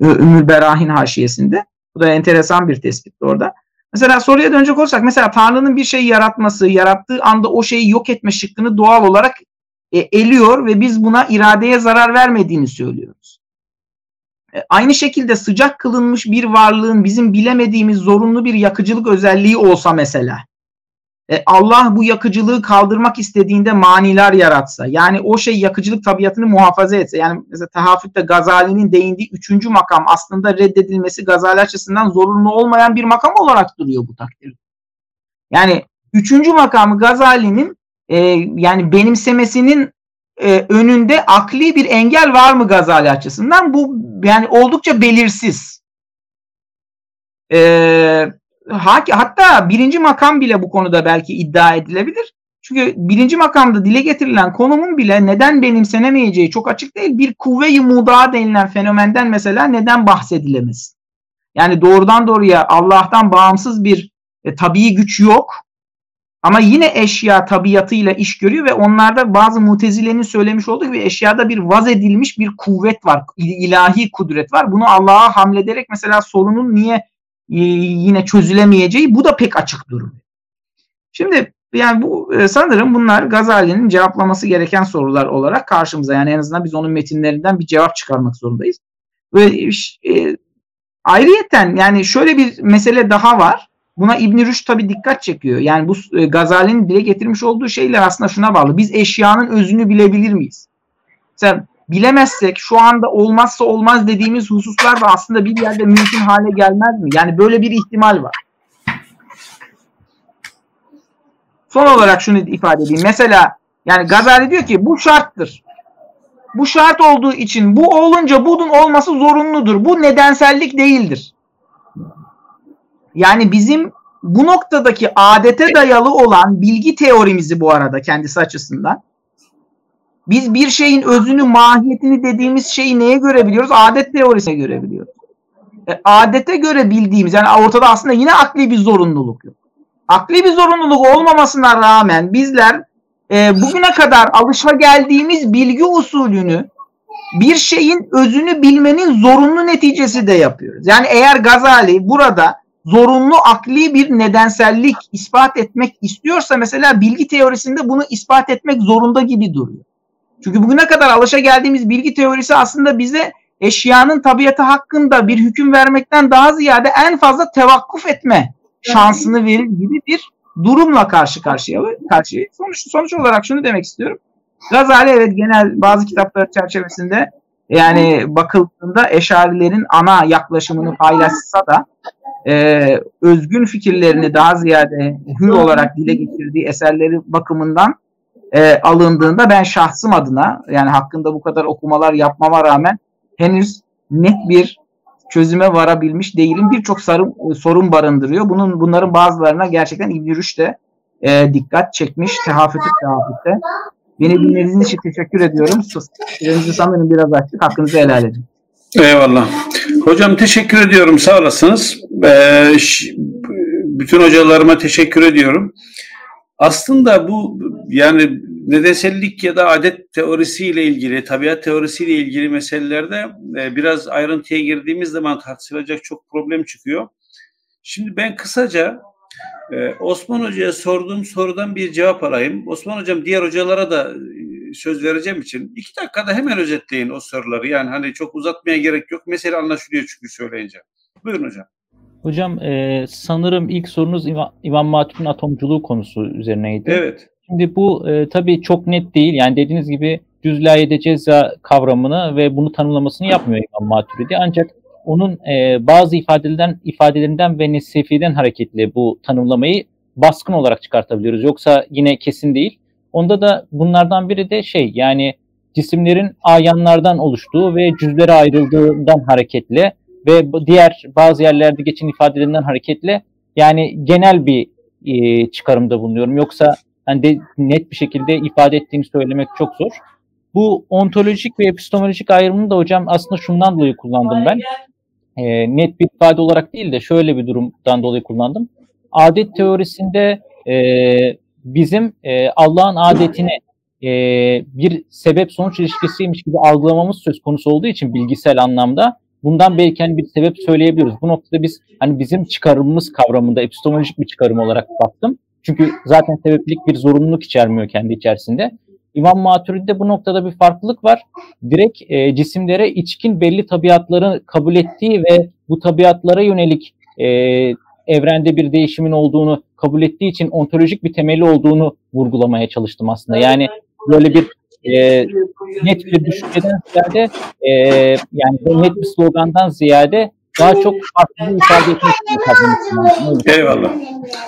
Ümmül Berahin haşiyesinde. Bu da enteresan bir tespit orada. Mesela soruya dönecek olursak mesela Tanrı'nın bir şey yaratması, yarattığı anda o şeyi yok etme şıkkını doğal olarak e, eliyor ve biz buna iradeye zarar vermediğini söylüyoruz. E, aynı şekilde sıcak kılınmış bir varlığın bizim bilemediğimiz zorunlu bir yakıcılık özelliği olsa mesela e, Allah bu yakıcılığı kaldırmak istediğinde maniler yaratsa yani o şey yakıcılık tabiatını muhafaza etse yani mesela Tehafütte Gazali'nin değindiği üçüncü makam aslında reddedilmesi Gazali açısından zorunlu olmayan bir makam olarak duruyor bu takdirde. Yani üçüncü makamı Gazali'nin e, yani benimsemesinin e, önünde akli bir engel var mı Gazali açısından? Bu yani oldukça belirsiz. E, hatta birinci makam bile bu konuda belki iddia edilebilir. Çünkü birinci makamda dile getirilen konumun bile neden benimsenemeyeceği çok açık değil. Bir kuvve-i muda denilen fenomenden mesela neden bahsedilemez? Yani doğrudan doğruya Allah'tan bağımsız bir e, tabii güç yok. Ama yine eşya tabiatıyla iş görüyor ve onlarda bazı mutezilenin söylemiş olduğu gibi eşyada bir vaz edilmiş bir kuvvet var. ilahi kudret var. Bunu Allah'a hamlederek mesela sorunun niye e, yine çözülemeyeceği bu da pek açık durum. Şimdi yani bu e, sanırım bunlar Gazali'nin cevaplaması gereken sorular olarak karşımıza. Yani en azından biz onun metinlerinden bir cevap çıkarmak zorundayız. Ve e, ayrıyeten yani şöyle bir mesele daha var. Buna İbn Rüşd tabi dikkat çekiyor. Yani bu e, Gazali'nin dile getirmiş olduğu şeyler aslında şuna bağlı. Biz eşyanın özünü bilebilir miyiz? Mesela bilemezsek şu anda olmazsa olmaz dediğimiz hususlar da aslında bir yerde mümkün hale gelmez mi? Yani böyle bir ihtimal var. Son olarak şunu ifade edeyim. Mesela yani Gazali diyor ki bu şarttır. Bu şart olduğu için bu olunca bunun olması zorunludur. Bu nedensellik değildir. Yani bizim bu noktadaki adete dayalı olan bilgi teorimizi bu arada kendisi açısından biz bir şeyin özünü, mahiyetini dediğimiz şeyi neye göre biliyoruz? Adet teorisine göre biliyoruz. E, adete göre bildiğimiz yani ortada aslında yine akli bir zorunluluk yok. Akli bir zorunluluk olmamasına rağmen bizler e, bugüne kadar alışma geldiğimiz bilgi usulünü bir şeyin özünü bilmenin zorunlu neticesi de yapıyoruz. Yani eğer Gazali burada zorunlu akli bir nedensellik ispat etmek istiyorsa mesela bilgi teorisinde bunu ispat etmek zorunda gibi duruyor. Çünkü bugüne kadar alışa geldiğimiz bilgi teorisi aslında bize eşyanın tabiatı hakkında bir hüküm vermekten daha ziyade en fazla tevakkuf etme şansını verir gibi bir durumla karşı karşıya karşı. Sonuç, sonuç olarak şunu demek istiyorum. Gazali evet genel bazı kitaplar çerçevesinde yani bakıldığında eşarilerin ana yaklaşımını paylaşsa da e, özgün fikirlerini daha ziyade hür olarak dile getirdiği eserleri bakımından e, alındığında ben şahsım adına yani hakkında bu kadar okumalar yapmama rağmen henüz net bir çözüme varabilmiş değilim. Birçok sorun barındırıyor. Bunun bunların bazılarına gerçekten İbn Rüşd de e, dikkat çekmiş tehafütü tehafütte. Beni dinlediğiniz için teşekkür ediyorum. Sürenizi sanırım biraz açtık. Hakkınızı helal edin. Eyvallah. Hocam teşekkür ediyorum. Sağ olasınız. Ee, bütün hocalarıma teşekkür ediyorum. Aslında bu yani nedensellik ya da adet teorisiyle ilgili, tabiat teorisiyle ilgili meselelerde e, biraz ayrıntıya girdiğimiz zaman tartışılacak çok problem çıkıyor. Şimdi ben kısaca e, Osman Hoca'ya sorduğum sorudan bir cevap alayım. Osman Hocam diğer hocalara da söz vereceğim için iki dakikada hemen özetleyin o soruları. Yani hani çok uzatmaya gerek yok. Mesele anlaşılıyor çünkü söyleyince. Buyurun hocam. Hocam e, sanırım ilk sorunuz İmam, İmam Matip'in atomculuğu konusu üzerineydi. Evet. Şimdi bu e, tabii çok net değil. Yani dediğiniz gibi cüzlayede ceza kavramını ve bunu tanımlamasını yapmıyor İmam Maturidi. Ancak onun e, bazı ifadelerinden ifadelerinden ve nesefiden hareketli bu tanımlamayı baskın olarak çıkartabiliyoruz. Yoksa yine kesin değil. Onda da bunlardan biri de şey yani cisimlerin ayanlardan oluştuğu ve cüzlere ayrıldığından hareketle ve diğer bazı yerlerde geçen ifadelerinden hareketle yani genel bir e, çıkarımda bulunuyorum. Yoksa hani de net bir şekilde ifade ettiğimi söylemek çok zor. Bu ontolojik ve epistemolojik ayrımını da hocam aslında şundan dolayı kullandım ben. E, net bir ifade olarak değil de şöyle bir durumdan dolayı kullandım. Adet teorisinde e, bizim e, Allah'ın adetini e, bir sebep sonuç ilişkisiymiş gibi algılamamız söz konusu olduğu için bilgisel anlamda bundan belki hani bir sebep söyleyebiliriz. Bu noktada biz hani bizim çıkarımımız kavramında epistemolojik bir çıkarım olarak baktım. Çünkü zaten sebeplik bir zorunluluk içermiyor kendi içerisinde. İmam Maturidi'de bu noktada bir farklılık var. Direkt e, cisimlere içkin belli tabiatları kabul ettiği ve bu tabiatlara yönelik e, evrende bir değişimin olduğunu kabul ettiği için ontolojik bir temeli olduğunu vurgulamaya çalıştım aslında. Yani böyle bir e, net bir düşünceden ziyade e, yani net bir slogandan ziyade daha çok farklı bir ifade etmek için Eyvallah.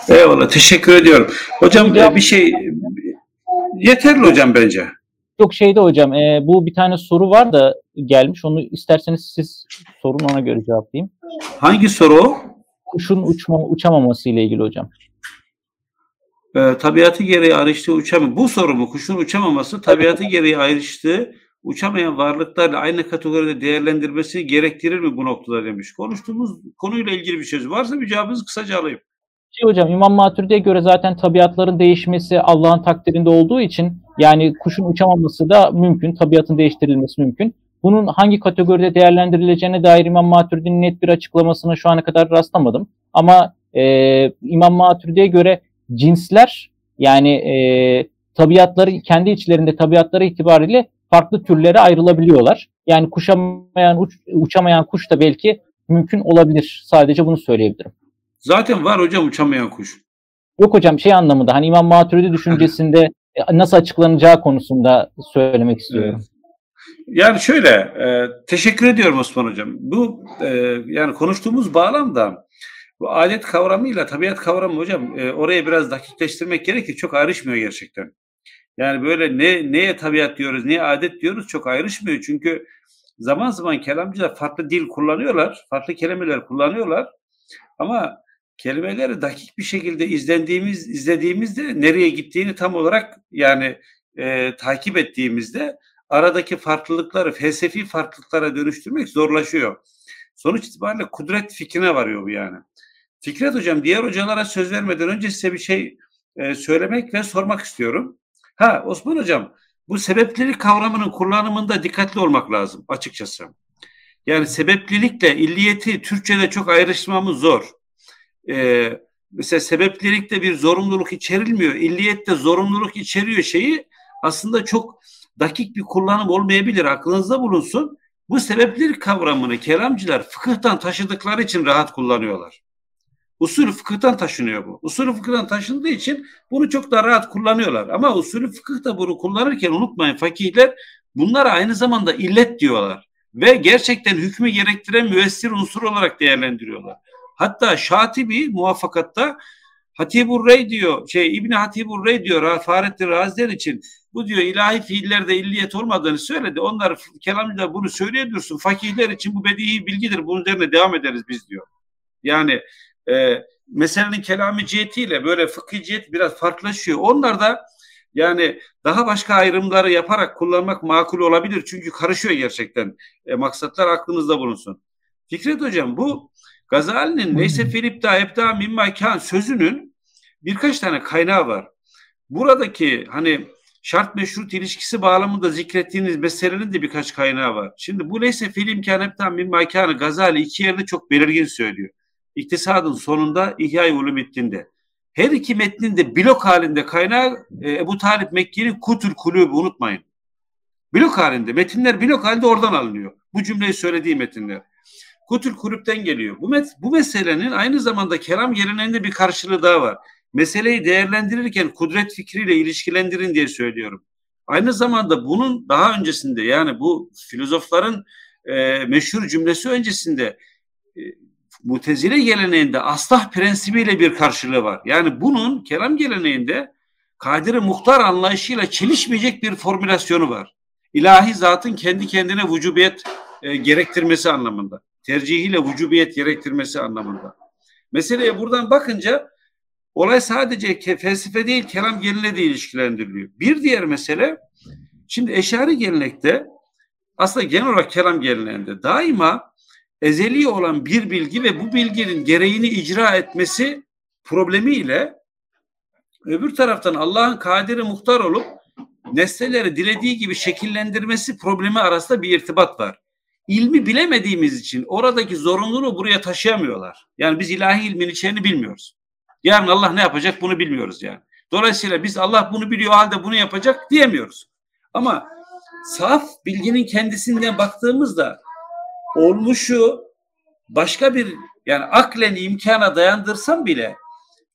Eyvallah. Teşekkür ediyorum. Hocam Hocam- bir şey yeterli hocam bence. Yok şeyde hocam e, bu bir tane soru var da gelmiş onu isterseniz siz sorun ona göre cevaplayayım. Hangi soru o? Kuşun uçma, uçamaması ile ilgili hocam. Ee, tabiatı gereği ayrıştığı uçamıyor. Bu soru mu? Kuşun uçamaması tabiatı gereği ayrıştığı uçamayan varlıklarla aynı kategoride değerlendirmesi gerektirir mi bu noktada demiş. Konuştuğumuz konuyla ilgili bir şey varsa bir cevabınızı kısaca alayım. Şey hocam İmam Maturidi'ye göre zaten tabiatların değişmesi Allah'ın takdirinde olduğu için yani kuşun uçamaması da mümkün, tabiatın değiştirilmesi mümkün. Bunun hangi kategoride değerlendirileceğine dair İmam Maturidi'nin net bir açıklamasına şu ana kadar rastlamadım. Ama e, İmam Maturidi'ye göre cinsler yani e, tabiatları kendi içlerinde tabiatları itibariyle farklı türlere ayrılabiliyorlar. Yani kuşamayan, uç- uçamayan kuş da belki mümkün olabilir. Sadece bunu söyleyebilirim. Zaten var hocam uçamayan kuş. Yok hocam şey anlamında hani İmam Maturidi düşüncesinde e, nasıl açıklanacağı konusunda söylemek istiyorum. Yani şöyle, e, teşekkür ediyorum Osman Hocam. Bu e, yani konuştuğumuz bağlamda bu adet kavramıyla tabiat kavramı hocam e, oraya biraz dakikleştirmek gerekir. Çok ayrışmıyor gerçekten. Yani böyle ne neye tabiat diyoruz, neye adet diyoruz çok ayrışmıyor. Çünkü zaman zaman kelamcılar farklı dil kullanıyorlar, farklı kelimeler kullanıyorlar. Ama kelimeleri dakik bir şekilde izlendiğimiz, izlediğimizde nereye gittiğini tam olarak yani e, takip ettiğimizde aradaki farklılıkları felsefi farklılıklara dönüştürmek zorlaşıyor. Sonuç itibariyle kudret fikrine varıyor bu yani. Fikret Hocam diğer hocalara söz vermeden önce size bir şey e, söylemek ve sormak istiyorum. Ha Osman Hocam bu sebeplilik kavramının kullanımında dikkatli olmak lazım açıkçası. Yani sebeplilikle illiyeti Türkçe'de çok ayrıştırmamız zor. Ee, mesela sebeplilikte bir zorunluluk içerilmiyor. İlliyette zorunluluk içeriyor şeyi aslında çok dakik bir kullanım olmayabilir. Aklınızda bulunsun. Bu sebeplilik kavramını kelamcılar fıkıhtan taşıdıkları için rahat kullanıyorlar. Usulü fıkıhtan taşınıyor bu. Usulü fıkıhtan taşındığı için bunu çok da rahat kullanıyorlar. Ama usulü fıkıh da bunu kullanırken unutmayın fakihler bunlara aynı zamanda illet diyorlar. Ve gerçekten hükmü gerektiren müessir unsur olarak değerlendiriyorlar. Hatta Şatibi muvaffakatta Hatibur Rey diyor, şey İbni Hatibur Rey diyor Fahrettin Raziler için bu diyor ilahi fiillerde illiyet olmadığını söyledi. Onlar kelamcılar bunu söyleyebilirsin. Fakihler için bu bedihi bilgidir. Bunun üzerine devam ederiz biz diyor. Yani e, meselenin kelami cihetiyle böyle fıkhi cihet biraz farklılaşıyor. Onlar da yani daha başka ayrımları yaparak kullanmak makul olabilir. Çünkü karışıyor gerçekten. E, maksatlar aklınızda bulunsun. Fikret Hocam bu Gazali'nin Neyse Filipta Ebda Mimma Kan sözünün birkaç tane kaynağı var. Buradaki hani şart meşrut ilişkisi bağlamında zikrettiğiniz meselenin de birkaç kaynağı var. Şimdi bu Neyse Fil İmkan Ebda Mimma Kan'ı Gazali iki yerde çok belirgin söylüyor. İktisadın sonunda İhya-i Ulumiddin'de. Her iki metnin de blok halinde kaynağı e, Ebu Talip Mekki'nin Kutul Kulübü unutmayın. Blok halinde. Metinler blok halinde oradan alınıyor. Bu cümleyi söylediği metinler. Kutul Kulüp'ten geliyor. Bu, met, bu meselenin aynı zamanda kelam geleneğinde bir karşılığı daha var. Meseleyi değerlendirirken kudret fikriyle ilişkilendirin diye söylüyorum. Aynı zamanda bunun daha öncesinde yani bu filozofların e, meşhur cümlesi öncesinde e, mutezile geleneğinde aslah prensibiyle bir karşılığı var. Yani bunun kelam geleneğinde kadiri muhtar anlayışıyla çelişmeyecek bir formülasyonu var. İlahi zatın kendi kendine vücubiyet e, gerektirmesi anlamında. Tercihiyle vücubiyet gerektirmesi anlamında. Meseleye buradan bakınca olay sadece felsefe değil kelam geleneği de ilişkilendiriliyor. Bir diğer mesele Şimdi eşari gelenekte aslında genel olarak kelam geleneğinde daima ezeli olan bir bilgi ve bu bilginin gereğini icra etmesi problemiyle öbür taraftan Allah'ın kaderi muhtar olup nesneleri dilediği gibi şekillendirmesi problemi arasında bir irtibat var. İlmi bilemediğimiz için oradaki zorunluluğu buraya taşıyamıyorlar. Yani biz ilahi ilmin içeriğini bilmiyoruz. Yarın Allah ne yapacak bunu bilmiyoruz yani. Dolayısıyla biz Allah bunu biliyor halde bunu yapacak diyemiyoruz. Ama saf bilginin kendisinden baktığımızda olmuşu başka bir yani aklen imkana dayandırsam bile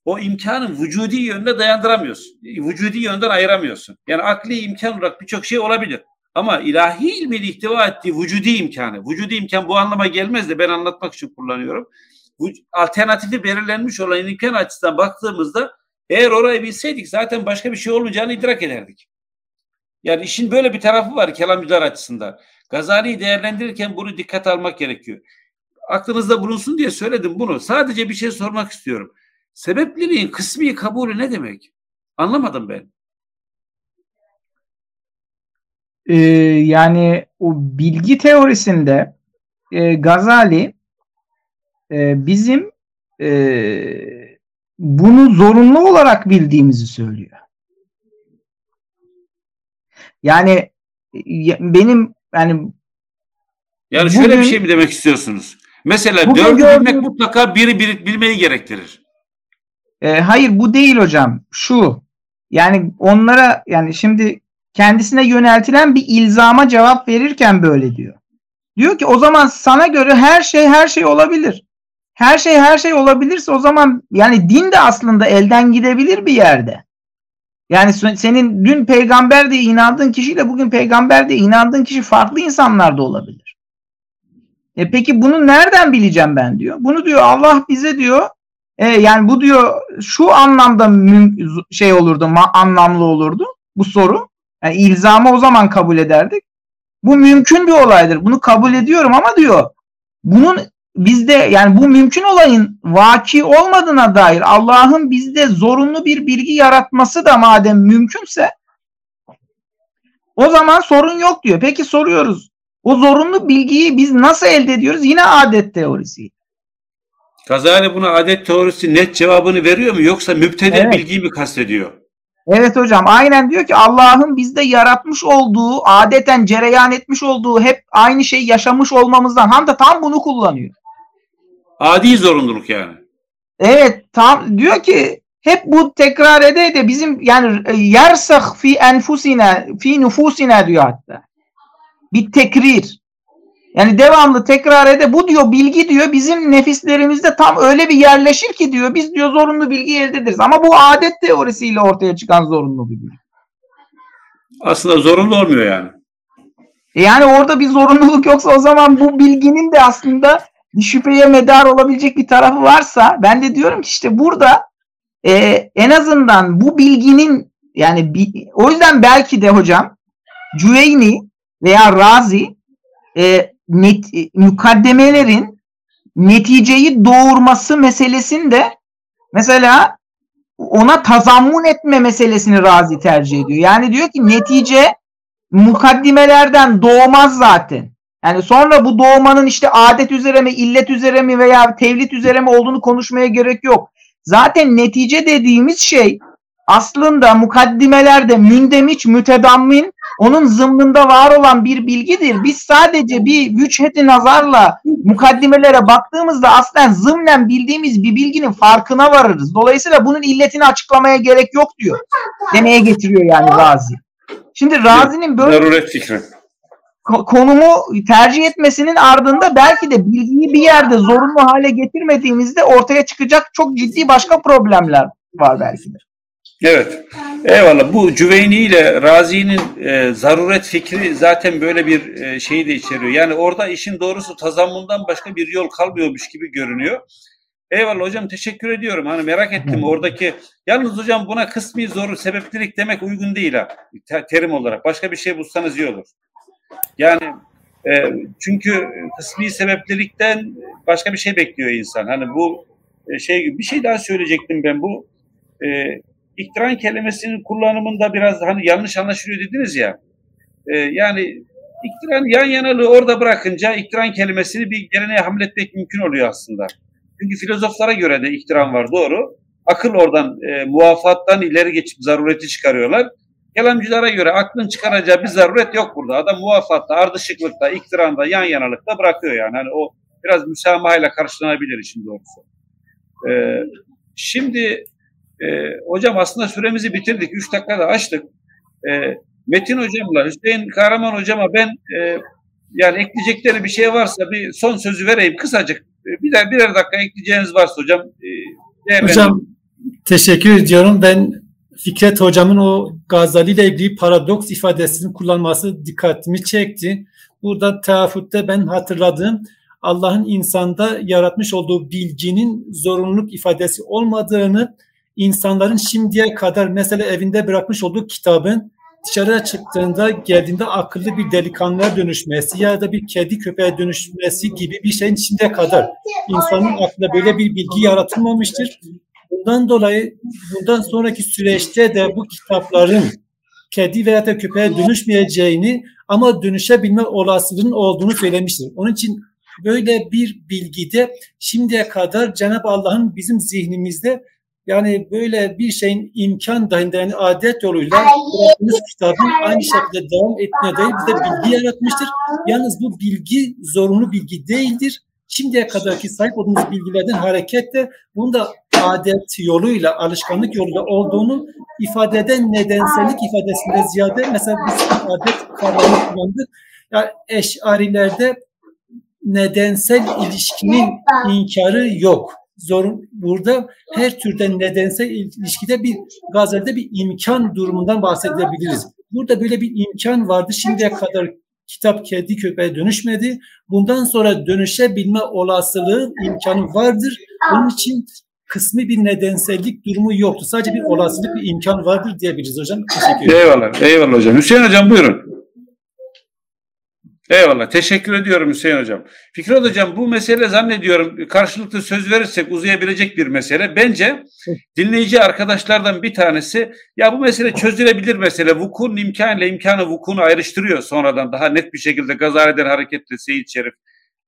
o imkanın vücudi yönüne dayandıramıyorsun. Vücudi yönden ayıramıyorsun. Yani akli imkan olarak birçok şey olabilir. Ama ilahi ilmin ihtiva ettiği vücudi imkanı, vücudi imkan bu anlama gelmez de ben anlatmak için kullanıyorum. Alternatifi belirlenmiş olan imkan açısından baktığımızda eğer orayı bilseydik zaten başka bir şey olmayacağını idrak ederdik. Yani işin böyle bir tarafı var kelamcılar açısından. Gazali'yi değerlendirirken bunu dikkat almak gerekiyor. Aklınızda bulunsun diye söyledim bunu. Sadece bir şey sormak istiyorum. Sebepliliğin kısmi kabulü ne demek? Anlamadım ben. Ee, yani o bilgi teorisinde e, Gazali e, bizim e, bunu zorunlu olarak bildiğimizi söylüyor. Yani benim yani yani şöyle bugün, bir şey mi demek istiyorsunuz? Mesela dördü gördüm, bilmek mutlaka biri, biri bilmeyi gerektirir. E, hayır bu değil hocam. Şu yani onlara yani şimdi kendisine yöneltilen bir ilzama cevap verirken böyle diyor. Diyor ki o zaman sana göre her şey her şey olabilir. Her şey her şey olabilirse o zaman yani din de aslında elden gidebilir bir yerde. Yani senin dün peygamber diye inandığın kişiyle bugün peygamber diye inandığın kişi farklı insanlar da olabilir. E peki bunu nereden bileceğim ben diyor. Bunu diyor Allah bize diyor e, yani bu diyor şu anlamda şey olurdu anlamlı olurdu bu soru. Yani ilzamı o zaman kabul ederdik. Bu mümkün bir olaydır. Bunu kabul ediyorum ama diyor bunun bizde yani bu mümkün olayın vaki olmadığına dair Allah'ın bizde zorunlu bir bilgi yaratması da madem mümkünse o zaman sorun yok diyor. Peki soruyoruz. O zorunlu bilgiyi biz nasıl elde ediyoruz? Yine adet teorisi. Gazali buna adet teorisi net cevabını veriyor mu yoksa müptede evet. bilgiyi mi kastediyor? Evet hocam aynen diyor ki Allah'ın bizde yaratmış olduğu adeten cereyan etmiş olduğu hep aynı şeyi yaşamış olmamızdan hem de tam bunu kullanıyor. Adi zorunluluk yani. Evet tam diyor ki hep bu tekrar ede ede bizim yani e, yersah fi enfusine fi nufusine diyor hatta. Bir tekrir. Yani devamlı tekrar ede bu diyor bilgi diyor bizim nefislerimizde tam öyle bir yerleşir ki diyor biz diyor zorunlu bilgi elde ederiz. Ama bu adet teorisiyle ortaya çıkan zorunlu bilgi. Aslında zorunlu olmuyor yani. E yani orada bir zorunluluk yoksa o zaman bu bilginin de aslında bir şüpheye medar olabilecek bir tarafı varsa ben de diyorum ki işte burada e, en azından bu bilginin yani bi, o yüzden belki de hocam Cüveyni veya Razi e, net, e, mukaddemelerin neticeyi doğurması meselesinde mesela ona tazammun etme meselesini Razi tercih ediyor. Yani diyor ki netice mukaddimelerden doğmaz zaten. Yani sonra bu doğmanın işte adet üzere mi, illet üzere mi veya tevlit üzere mi olduğunu konuşmaya gerek yok. Zaten netice dediğimiz şey aslında mukaddimelerde mündemiç, mütedammin onun zımnında var olan bir bilgidir. Biz sadece bir vücheti nazarla mukaddimelere baktığımızda aslen zımnen bildiğimiz bir bilginin farkına varırız. Dolayısıyla bunun illetini açıklamaya gerek yok diyor. Demeye getiriyor yani Razi. Şimdi Razi'nin böyle Zaruret fikri konumu tercih etmesinin ardında belki de bilgiyi bir yerde zorunlu hale getirmediğimizde ortaya çıkacak çok ciddi başka problemler var belki de. Evet. Eyvallah. Bu Cüveyni ile Razi'nin e, zaruret fikri zaten böyle bir e, şeyi de içeriyor. Yani orada işin doğrusu tazammundan başka bir yol kalmıyormuş gibi görünüyor. Eyvallah hocam teşekkür ediyorum. Hani merak ettim oradaki. Yalnız hocam buna kısmi zor sebeplilik demek uygun değil ha. Terim olarak. Başka bir şey bulsanız iyi olur. Yani e, çünkü kısmi sebeplilikten başka bir şey bekliyor insan. Hani bu e, şey bir şey daha söyleyecektim ben bu e, iktiran kelimesinin kullanımında biraz hani yanlış anlaşılıyor dediniz ya. e, yani iktiran yan yanalığı orada bırakınca iktiran kelimesini bir geleneğe hamletmek mümkün oluyor aslında. Çünkü filozoflara göre de iktiran var doğru. Akıl oradan e, muvafattan ileri geçip zarureti çıkarıyorlar. Kelamcılara göre aklın çıkaracağı bir zaruret yok burada. Adam muvafatta, ardışıklıkta, iktiranda, yan yanalıkta bırakıyor yani. Hani o biraz müsamahayla karşılanabilir işin doğrusu. Ee, şimdi e, hocam aslında süremizi bitirdik. Üç dakikada açtık. E, Metin hocamla Hüseyin Kahraman hocama ben e, yani ekleyecekleri bir şey varsa bir son sözü vereyim kısacık. E, birer birer dakika ekleyeceğiniz varsa hocam. E, hocam teşekkür ediyorum. Ben Fikret hocamın o Gazali ile ilgili paradoks ifadesini kullanması dikkatimi çekti. Burada teafütte ben hatırladığım Allah'ın insanda yaratmış olduğu bilginin zorunluluk ifadesi olmadığını, insanların şimdiye kadar mesela evinde bırakmış olduğu kitabın dışarıya çıktığında geldiğinde akıllı bir delikanlıya dönüşmesi ya da bir kedi köpeğe dönüşmesi gibi bir şeyin şimdiye kadar insanın aklında böyle bir bilgi yaratılmamıştır. Bundan dolayı bundan sonraki süreçte de bu kitapların kedi veya da köpeğe dönüşmeyeceğini ama dönüşebilme olasılığının olduğunu söylemiştir. Onun için böyle bir bilgide şimdiye kadar Cenab-ı Allah'ın bizim zihnimizde yani böyle bir şeyin imkan dahilinde yani adet yoluyla bıraktığımız kitabın aynı şekilde devam etmeye dair bize bilgi yaratmıştır. Yalnız bu bilgi zorunlu bilgi değildir. Şimdiye kadarki sahip olduğumuz bilgilerden hareketle bunu da adet yoluyla, alışkanlık yoluyla olduğunu ifade eden nedensellik ifadesinde ziyade mesela biz adet kavramını kullandık. Yani eşarilerde nedensel ilişkinin inkarı yok. Zorun, burada her türden nedensel ilişkide bir gazelde bir imkan durumundan bahsedebiliriz. Burada böyle bir imkan vardı. Şimdiye kadar kitap kedi köpeğe dönüşmedi. Bundan sonra dönüşebilme olasılığı imkanı vardır. Onun için kısmi bir nedensellik durumu yoktu. Sadece bir olasılık, bir imkan vardır diyebiliriz hocam. Teşekkür ederim. Eyvallah, eyvallah hocam. Hüseyin hocam buyurun. Eyvallah. Teşekkür ediyorum Hüseyin Hocam. Fikret Hocam bu mesele zannediyorum karşılıklı söz verirsek uzayabilecek bir mesele. Bence dinleyici arkadaşlardan bir tanesi ya bu mesele çözülebilir mesele. Vukun imkanıyla imkanı vukunu ayrıştırıyor sonradan daha net bir şekilde Gazali'den hareketle Seyit Şerif.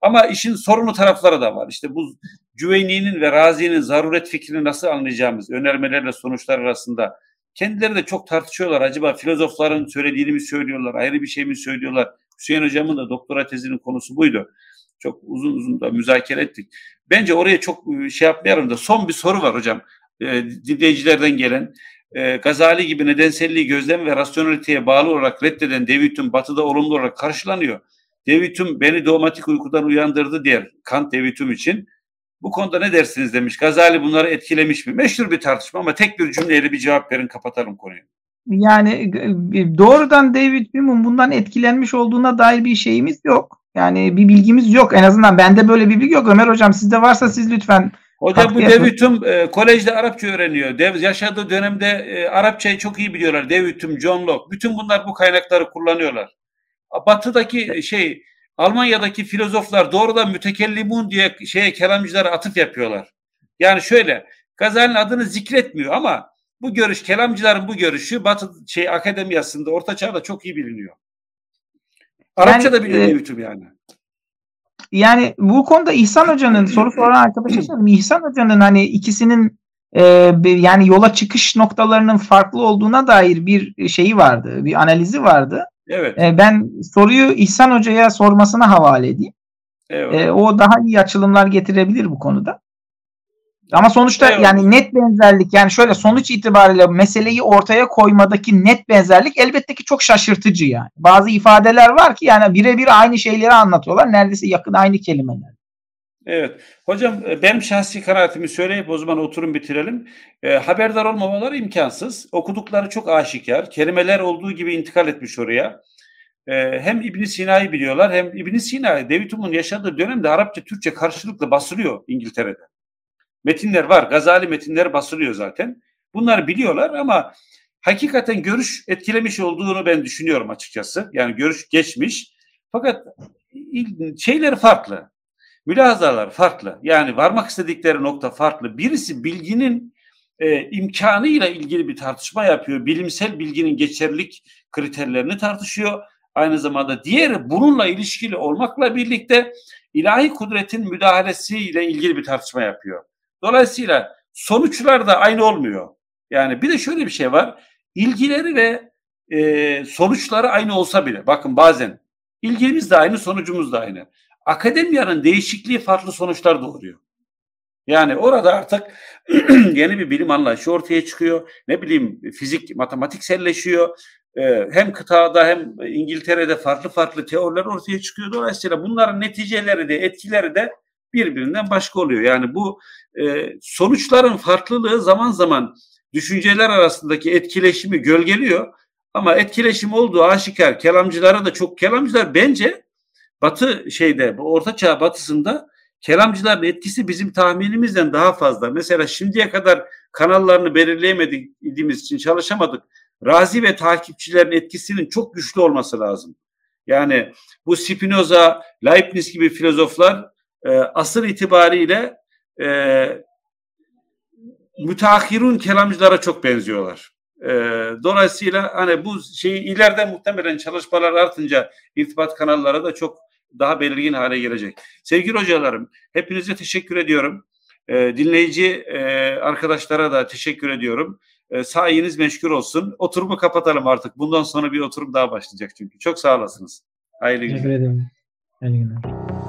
Ama işin sorunlu tarafları da var. İşte bu Cüveyni'nin ve Razi'nin zaruret fikrini nasıl anlayacağımız önermelerle sonuçlar arasında kendileri de çok tartışıyorlar. Acaba filozofların söylediğini mi söylüyorlar, ayrı bir şey mi söylüyorlar? Hüseyin Hocam'ın da doktora tezinin konusu buydu. Çok uzun uzun da müzakere ettik. Bence oraya çok e, şey yapmayalım da son bir soru var hocam. E, dinleyicilerden gelen. E, Gazali gibi nedenselliği gözlem ve rasyonaliteye bağlı olarak reddeden David'in batıda olumlu olarak karşılanıyor. David'in beni dogmatik uykudan uyandırdı diğer Kant David'in için. Bu konuda ne dersiniz demiş. Gazali bunları etkilemiş mi? Meşhur bir tartışma ama tek bir cümleyle bir cevap verin kapatalım konuyu yani e, doğrudan David Hume'un bundan etkilenmiş olduğuna dair bir şeyimiz yok. Yani bir bilgimiz yok. En azından bende böyle bir bilgi yok. Ömer hocam sizde varsa siz lütfen Hocam bu David Hume e, kolejde Arapça öğreniyor. Dev, yaşadığı dönemde e, Arapçayı çok iyi biliyorlar. David Hume, John Locke. Bütün bunlar bu kaynakları kullanıyorlar. Batı'daki şey Almanya'daki filozoflar doğrudan mütekellimun diye şeye kelamcılara atıf yapıyorlar. Yani şöyle Gazali'nin adını zikretmiyor ama bu görüş, kelamcıların bu görüşü Batı şey akademiyasında, Orta Çağ'da çok iyi biliniyor. Arapça da biliyor e, yani. Yani bu konuda İhsan Hoca'nın soru soran arkadaşa söyleyeyim. İhsan Hoca'nın hani ikisinin e, yani yola çıkış noktalarının farklı olduğuna dair bir şeyi vardı. Bir analizi vardı. Evet. E, ben soruyu İhsan Hoca'ya sormasına havale edeyim. Evet. E, o daha iyi açılımlar getirebilir bu konuda. Ama sonuçta evet. yani net benzerlik yani şöyle sonuç itibariyle meseleyi ortaya koymadaki net benzerlik elbette ki çok şaşırtıcı yani. Bazı ifadeler var ki yani birebir aynı şeyleri anlatıyorlar. Neredeyse yakın aynı kelimeler. Evet. Hocam e, benim şahsi kanaatimi söyleyip o zaman oturun bitirelim. E, haberdar olmamaları imkansız. Okudukları çok aşikar. Kelimeler olduğu gibi intikal etmiş oraya. E, hem İbn Sina'yı biliyorlar hem İbn Sina, David Hume'un yaşadığı dönemde Arapça, Türkçe karşılıklı basılıyor İngiltere'de metinler var. Gazali metinleri basılıyor zaten. Bunları biliyorlar ama hakikaten görüş etkilemiş olduğunu ben düşünüyorum açıkçası. Yani görüş geçmiş. Fakat şeyleri farklı. Mülahazalar farklı. Yani varmak istedikleri nokta farklı. Birisi bilginin e, imkanıyla ilgili bir tartışma yapıyor. Bilimsel bilginin geçerlilik kriterlerini tartışıyor. aynı zamanda. Diğeri bununla ilişkili olmakla birlikte ilahi kudretin müdahalesiyle ilgili bir tartışma yapıyor. Dolayısıyla sonuçlar da aynı olmuyor. Yani bir de şöyle bir şey var. İlgileri ve e, sonuçları aynı olsa bile bakın bazen ilgimiz de aynı sonucumuz da aynı. Akademiyanın değişikliği farklı sonuçlar doğuruyor. Yani orada artık yeni bir bilim anlayışı ortaya çıkıyor. Ne bileyim fizik, matematikselleşiyor. Ee, hem kıtada hem İngiltere'de farklı farklı teoriler ortaya çıkıyor. Dolayısıyla bunların neticeleri de etkileri de birbirinden başka oluyor. Yani bu e, sonuçların farklılığı zaman zaman düşünceler arasındaki etkileşimi gölgeliyor. Ama etkileşim olduğu aşikar. Kelamcılara da çok kelamcılar bence Batı şeyde Orta Çağ batısında kelamcıların etkisi bizim tahminimizden daha fazla. Mesela şimdiye kadar kanallarını belirleyemediğimiz için çalışamadık. Razi ve takipçilerin etkisinin çok güçlü olması lazım. Yani bu Spinoza, Leibniz gibi filozoflar e, asır itibariyle e, müteahhirun kelamcılara çok benziyorlar. E, dolayısıyla hani bu şeyi ileride muhtemelen çalışmalar artınca irtibat kanalları da çok daha belirgin hale gelecek. Sevgili hocalarım, hepinize teşekkür ediyorum. E, dinleyici e, arkadaşlara da teşekkür ediyorum. E, sayeniz meşgul olsun. Oturumu kapatalım artık. Bundan sonra bir oturum daha başlayacak çünkü. Çok sağ olasınız. Hayırlı günler. Teşekkür ederim. Hayırlı günler.